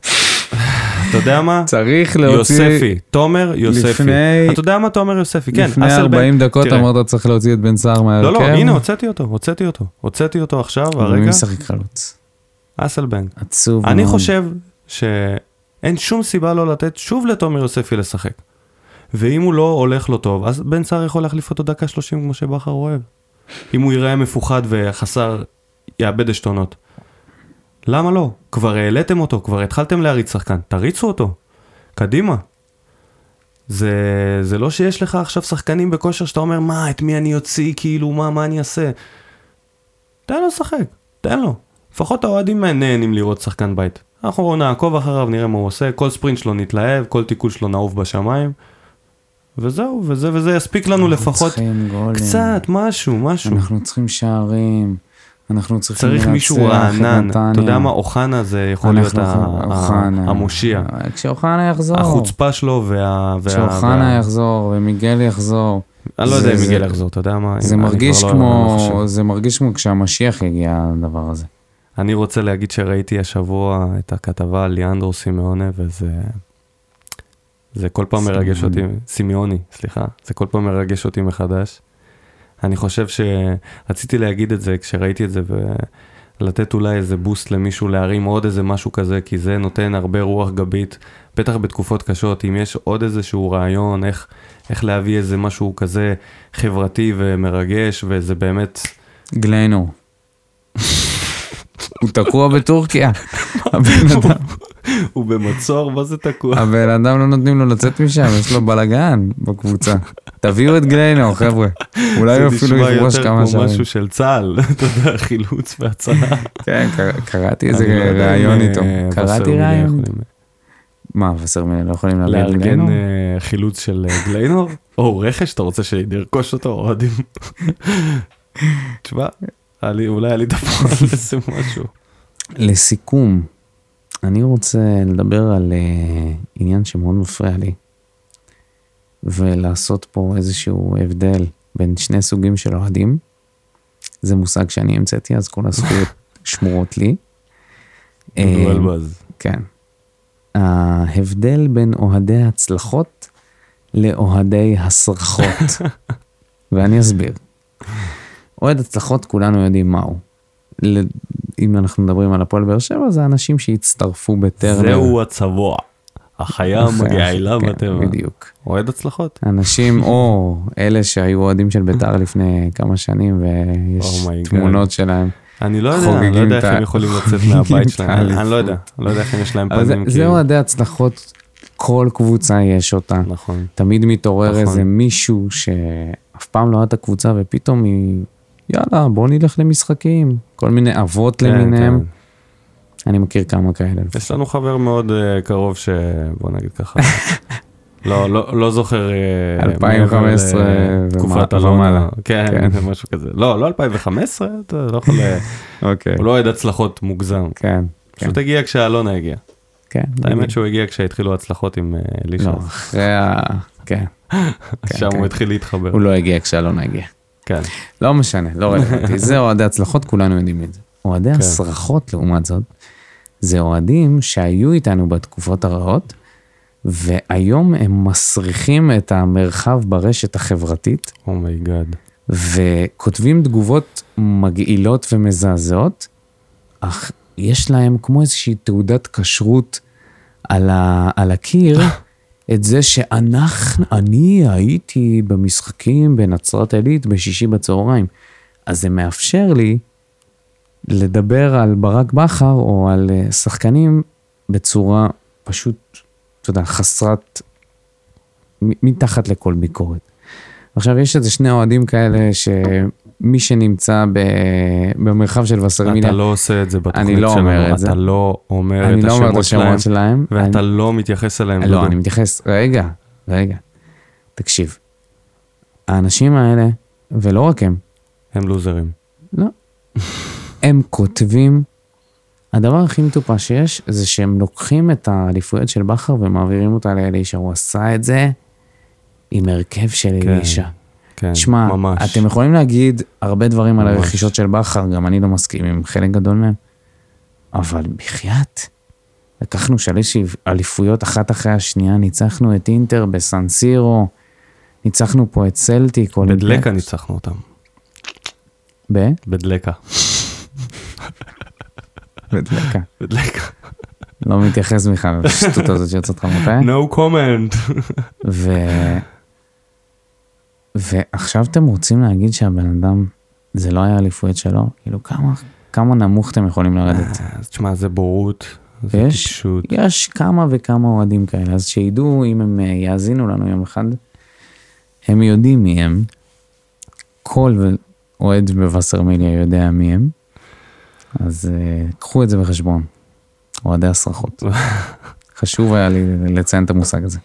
אתה יודע מה? צריך להוציא... יוספי, תומר יוספי. לפני... אתה יודע מה תומר יוספי, כן, לפני 40 דקות אמרת צריך להוציא את בן סער מהרכב. לא, לא, הנה, הוצאתי אותו, הוצאתי אותו. הוצאתי אותו עכשיו, הרגע. ומי משחק חלוץ? אסלבנק. עצוב מאוד. אני חושב שאין שום סיבה לא לתת שוב לתומר יוספי לשחק. ואם הוא לא הולך לו טוב, אז בן סער יכול להחליף אותו דקה 30 כמו שבכר אוהב. אם הוא ייראה מפוחד וחסר, יאבד עשתונות. למה לא? כבר העליתם אותו, כבר התחלתם להריץ שחקן, תריצו אותו. קדימה. זה, זה לא שיש לך עכשיו שחקנים בכושר שאתה אומר, מה, את מי אני אוציא, כאילו, מה, מה אני אעשה? תן לו לשחק, תן לו. לפחות האוהדים נהנים לראות שחקן בית. אנחנו נעקוב אחריו, נראה מה הוא עושה, כל ספרינט שלו נתלהב, כל תיקול שלו נעוף בשמיים. וזהו, וזה וזה יספיק לנו לפחות קצת, משהו, משהו. אנחנו צריכים שערים. אנחנו צריכים צריך מישהו רענן, אתה יודע מה, אוחנה זה יכול להיות המושיע. כשאוחנה יחזור. החוצפה שלו וה... כשאוחנה יחזור ומיגל יחזור. אני לא יודע אם מיגל יחזור, אתה יודע מה? זה מרגיש לא- כמו, לא זה מרגיש כמו כשהמשיח יגיע לדבר הזה. אני רוצה להגיד שראיתי השבוע את הכתבה על ליאנדרו סימאונה, וזה... זה כל פעם מרגש אותי, סימיוני, סליחה, זה כל פעם מרגש אותי מחדש. אני חושב שרציתי להגיד את זה כשראיתי את זה ולתת אולי איזה בוסט למישהו להרים עוד איזה משהו כזה, כי זה נותן הרבה רוח גבית, בטח בתקופות קשות, אם יש עוד איזשהו רעיון, איך, איך להביא איזה משהו כזה חברתי ומרגש, וזה באמת... גליינו. הוא תקוע בטורקיה. הבן אדם. הוא במצור, מה זה תקוע? הבן אדם לא נותנים לו לצאת משם, יש לו בלאגן בקבוצה. תביאו את גליינו, חבר'ה. אולי הוא אפילו יכבוש כמה שערים. זה נשמע יותר כמו משהו של צה"ל, אתה יודע, חילוץ והצלה. כן, קראתי איזה לא ראיון איתו. אה, קראתי ראיון. מה, וסרמילה לא יכולים להביא את גליינור? לארגן אה, חילוץ של אה, גליינור? או רכש, אתה רוצה שנרכוש אותו, אוהדים? תשמע, אולי עלית פה על איזה משהו. לסיכום, אני רוצה לדבר על uh, עניין שמאוד מפריע לי, ולעשות פה איזשהו הבדל בין שני סוגים של אוהדים. זה מושג שאני המצאתי, אז כל הזכויות שמורות לי. מבלבז. אה, כן. ההבדל בין אוהדי הצלחות לאוהדי הסרחות. ואני אסביר. אוהד הצלחות כולנו יודעים מהו. אם אנחנו מדברים על הפועל באר שבע, זה אנשים שהצטרפו בטרנר. זהו הצבוע. החיה המגעילה כן, בטבע. בדיוק. אוהד הצלחות. אנשים, או אלה שהיו אוהדים של בית"ר לפני כמה שנים, ויש oh תמונות שלהם. אני לא יודע, אני לא יודע איך הם יכולים לצאת מהבית שלהם, אני לא יודע, לא יודע איך יש להם פנים. זה כאילו. אוהדי הצלחות, כל קבוצה יש אותה. נכון. תמיד מתעורר נכון. איזה מישהו שאף פעם לא היה את הקבוצה, ופתאום היא יאללה, בוא נלך למשחקים. כל מיני אבות כן, למיניהם. כן. אני מכיר כמה כאלה. יש לנו חבר מאוד uh, קרוב שבוא נגיד ככה, לא, לא, לא זוכר... 2015 תקופת אלונה. כן, כן, משהו כזה. לא, לא 2015, אתה לא יכול... אוקיי. הוא לא אוהד הצלחות מוגזם. כן. פשוט כן. הגיע כשאלונה הגיע. כן. האמת שהוא הגיע כשהתחילו הצלחות עם לישה. לא, אחרי ה... כן. שם הוא התחיל להתחבר. הוא לא הגיע כשאלונה הגיע. כן. לא משנה, לא רלוונטי. זה אוהדי הצלחות, כולנו יודעים את זה. אוהדי כן. הסרחות, לעומת זאת, זה אוהדים שהיו איתנו בתקופות הרעות, והיום הם מסריחים את המרחב ברשת החברתית. Oh my God. Oh וכותבים תגובות מגעילות ומזעזעות, אך יש להם כמו איזושהי תעודת כשרות על, ה, על הקיר, את זה שאנחנו, אני הייתי במשחקים בנצרת עילית בשישי בצהריים. אז זה מאפשר לי לדבר על ברק בכר או על אה, שחקנים בצורה פשוט, אתה יודע, חסרת, מתחת לכל ביקורת. עכשיו, יש איזה שני אוהדים כאלה שמי שנמצא ב... במרחב של וסרמיליה... אתה לא עושה את זה בתוכנית שלנו. לא אומר את זה. אתה לא אומר את לא השמות, את השמות שלהם. ואתה אני... לא מתייחס אליהם. לא, אני מתייחס... רגע, רגע. תקשיב. האנשים האלה, ולא רק הם... הם לוזרים. לא. הם כותבים, הדבר הכי מטופש שיש, זה שהם לוקחים את האליפויות של בכר ומעבירים אותה לאלישע. הוא עשה את זה עם הרכב של כן, אלישע. כן, שמה, ממש. אתם יכולים להגיד הרבה דברים ממש. על הרכישות של בכר, גם אני לא מסכים עם חלק גדול מהם, אבל בחייאת, לקחנו שלוש אליפויות אחת אחרי השנייה, ניצחנו את אינטר בסנסירו, ניצחנו פה את סלטיק. בדלקה ניצחנו אותם. ב? בדלקה. בדלקה. בדלקה. לא מתייחס בכלל לשטות הזאת שיוצאת לך מתי. No comment. ו... ועכשיו אתם רוצים להגיד שהבן אדם, זה לא היה אליפויות שלו? כאילו כמה, כמה נמוך אתם יכולים לרדת? אה, תשמע, זה בורות, זה יש, טיפשות. יש כמה וכמה אוהדים כאלה, אז שידעו אם הם אה, יאזינו לנו יום אחד, הם יודעים מי הם. כל אוהד בווסרמיליה יודע מי הם. אז uh, קחו את זה בחשבון, אוהדי הסרחות. חשוב היה לי לציין את המושג הזה.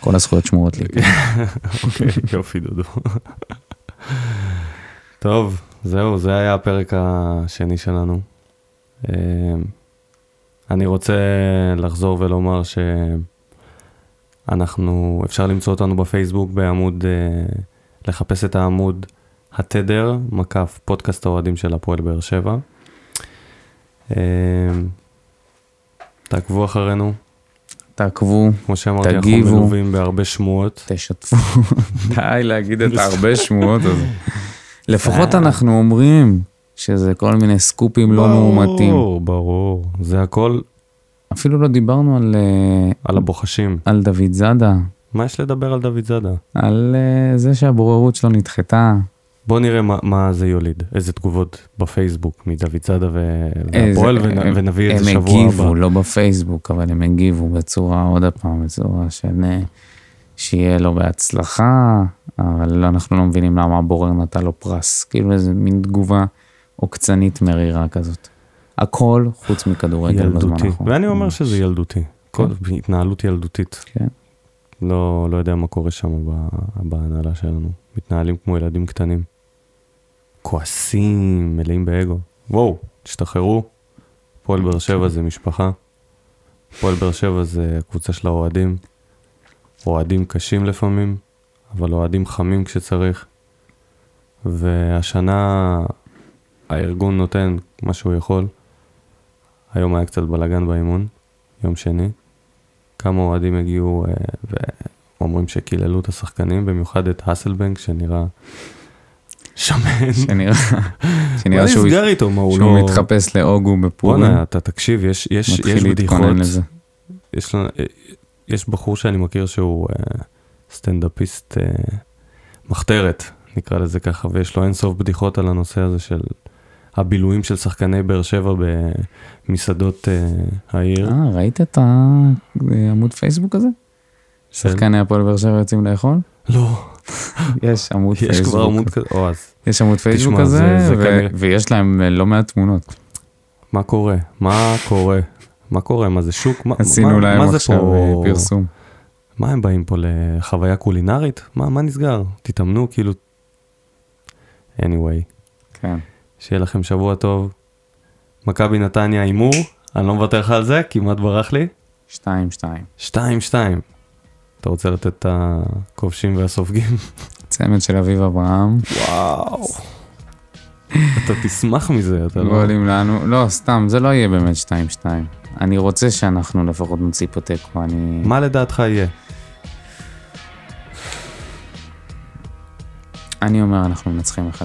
כל הזכויות שמורות לי. אוקיי, יופי דודו. טוב, זהו, זה היה הפרק השני שלנו. אה, אני רוצה לחזור ולומר שאנחנו, אפשר למצוא אותנו בפייסבוק בעמוד, אה, לחפש את העמוד התדר, מקף פודקאסט האוהדים של הפועל באר שבע. אמ, תעקבו אחרינו. תעקבו, כמו שאמרתי, אנחנו מלווים בהרבה שמועות. תשתפו, די להגיד את הרבה שמועות הזה. לפחות אנחנו אומרים שזה כל מיני סקופים לא מאומתים. ברור, ברור, זה הכל. אפילו לא דיברנו על... אה, על הבוחשים. על דוד זאדה. מה יש לדבר על דוד זאדה? על אה, זה שהבוררות שלו נדחתה. בוא נראה מה, מה זה יוליד, איזה תגובות בפייסבוק מדוד צדה והפועל ונביא את זה שבוע הבא. הם הגיבו, לא בפייסבוק, אבל הם הגיבו בצורה, עוד פעם, בצורה של שיהיה לו בהצלחה, אבל אנחנו לא מבינים למה הבורר נתן לו פרס, כאילו איזה מין תגובה עוקצנית מרירה כזאת. הכל חוץ מכדורגל בזמן האחרון. ואני אומר שזה ילדותי, כן. כל התנהלות ילדותית. כן. לא, לא יודע מה קורה שם בהנהלה שלנו, מתנהלים כמו ילדים קטנים. כועסים, מלאים באגו. וואו, תשתחררו. פועל באר שבע זה משפחה. פועל באר שבע זה קבוצה של האוהדים. אוהדים קשים לפעמים, אבל אוהדים חמים כשצריך. והשנה הארגון נותן מה שהוא יכול. היום היה קצת בלאגן באימון, יום שני. כמה אוהדים הגיעו אה, ואומרים שקיללו את השחקנים, במיוחד את האסלבנק, שנראה שמן. שנראה, שנראה שהוא, נסגר איתו, מה הוא שהוא לא... מתחפש לאוגו בפורים. בואנה, אתה תקשיב, יש, יש, יש בדיחות. יש, יש בחור שאני מכיר שהוא uh, סטנדאפיסט uh, מחתרת, נקרא לזה ככה, ויש לו אינסוף בדיחות על הנושא הזה של הבילויים של שחקני באר שבע במסעדות uh, העיר. אה, ראית את העמוד פייסבוק הזה? שחקני הפועל באר שבע יוצאים לאכול? לא. יש עמוד פייסבוק. יש כבר עמוד כזה, או אז. יש עמוד פייסבוק כזה, ויש להם לא מעט תמונות. מה קורה? מה קורה? מה קורה? מה זה שוק? עשינו להם עכשיו אה, פרסום. מה הם באים פה לחוויה קולינרית? מה, מה נסגר? תתאמנו כאילו... anyway. כן. שיהיה לכם שבוע טוב. מכבי נתניה הימור, אני לא מוותר לך על זה, כמעט ברח לי. 2-2. 2-2. אתה רוצה לתת את הכובשים והסופגים? צמד של אביב אברהם. וואו. אתה תשמח מזה, אתה לא... גולים לנו, לא, סתם, זה לא יהיה באמת 2-2. אני רוצה שאנחנו לפחות נוציא פה תיקו, אני... מה לדעתך יהיה? אני אומר, אנחנו מנצחים 1-0.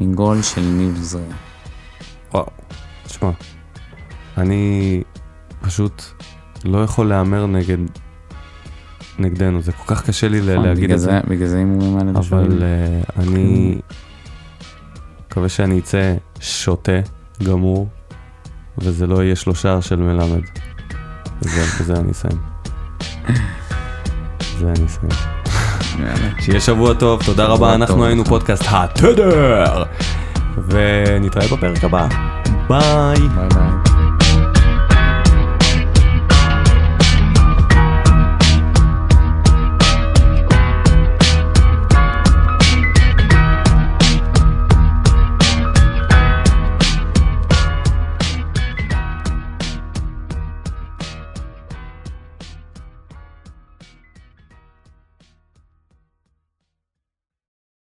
עם גול של ניב זריה. וואו, תשמע, אני פשוט לא יכול להמר נגד... נגדנו, זה כל כך קשה לי נכון, להגיד את זה, בגלל זה הימורים האלה. אבל uh, אני מקווה שאני אצא שוטה גמור, וזה לא יהיה שלושה של מלמד. זה, בזה אני אסיים. זה אני אסיים. שיהיה שבוע טוב, תודה רבה, אנחנו היינו. פודקאסט התדר, ונתראה בפרק הבא. Bye. Bye bye.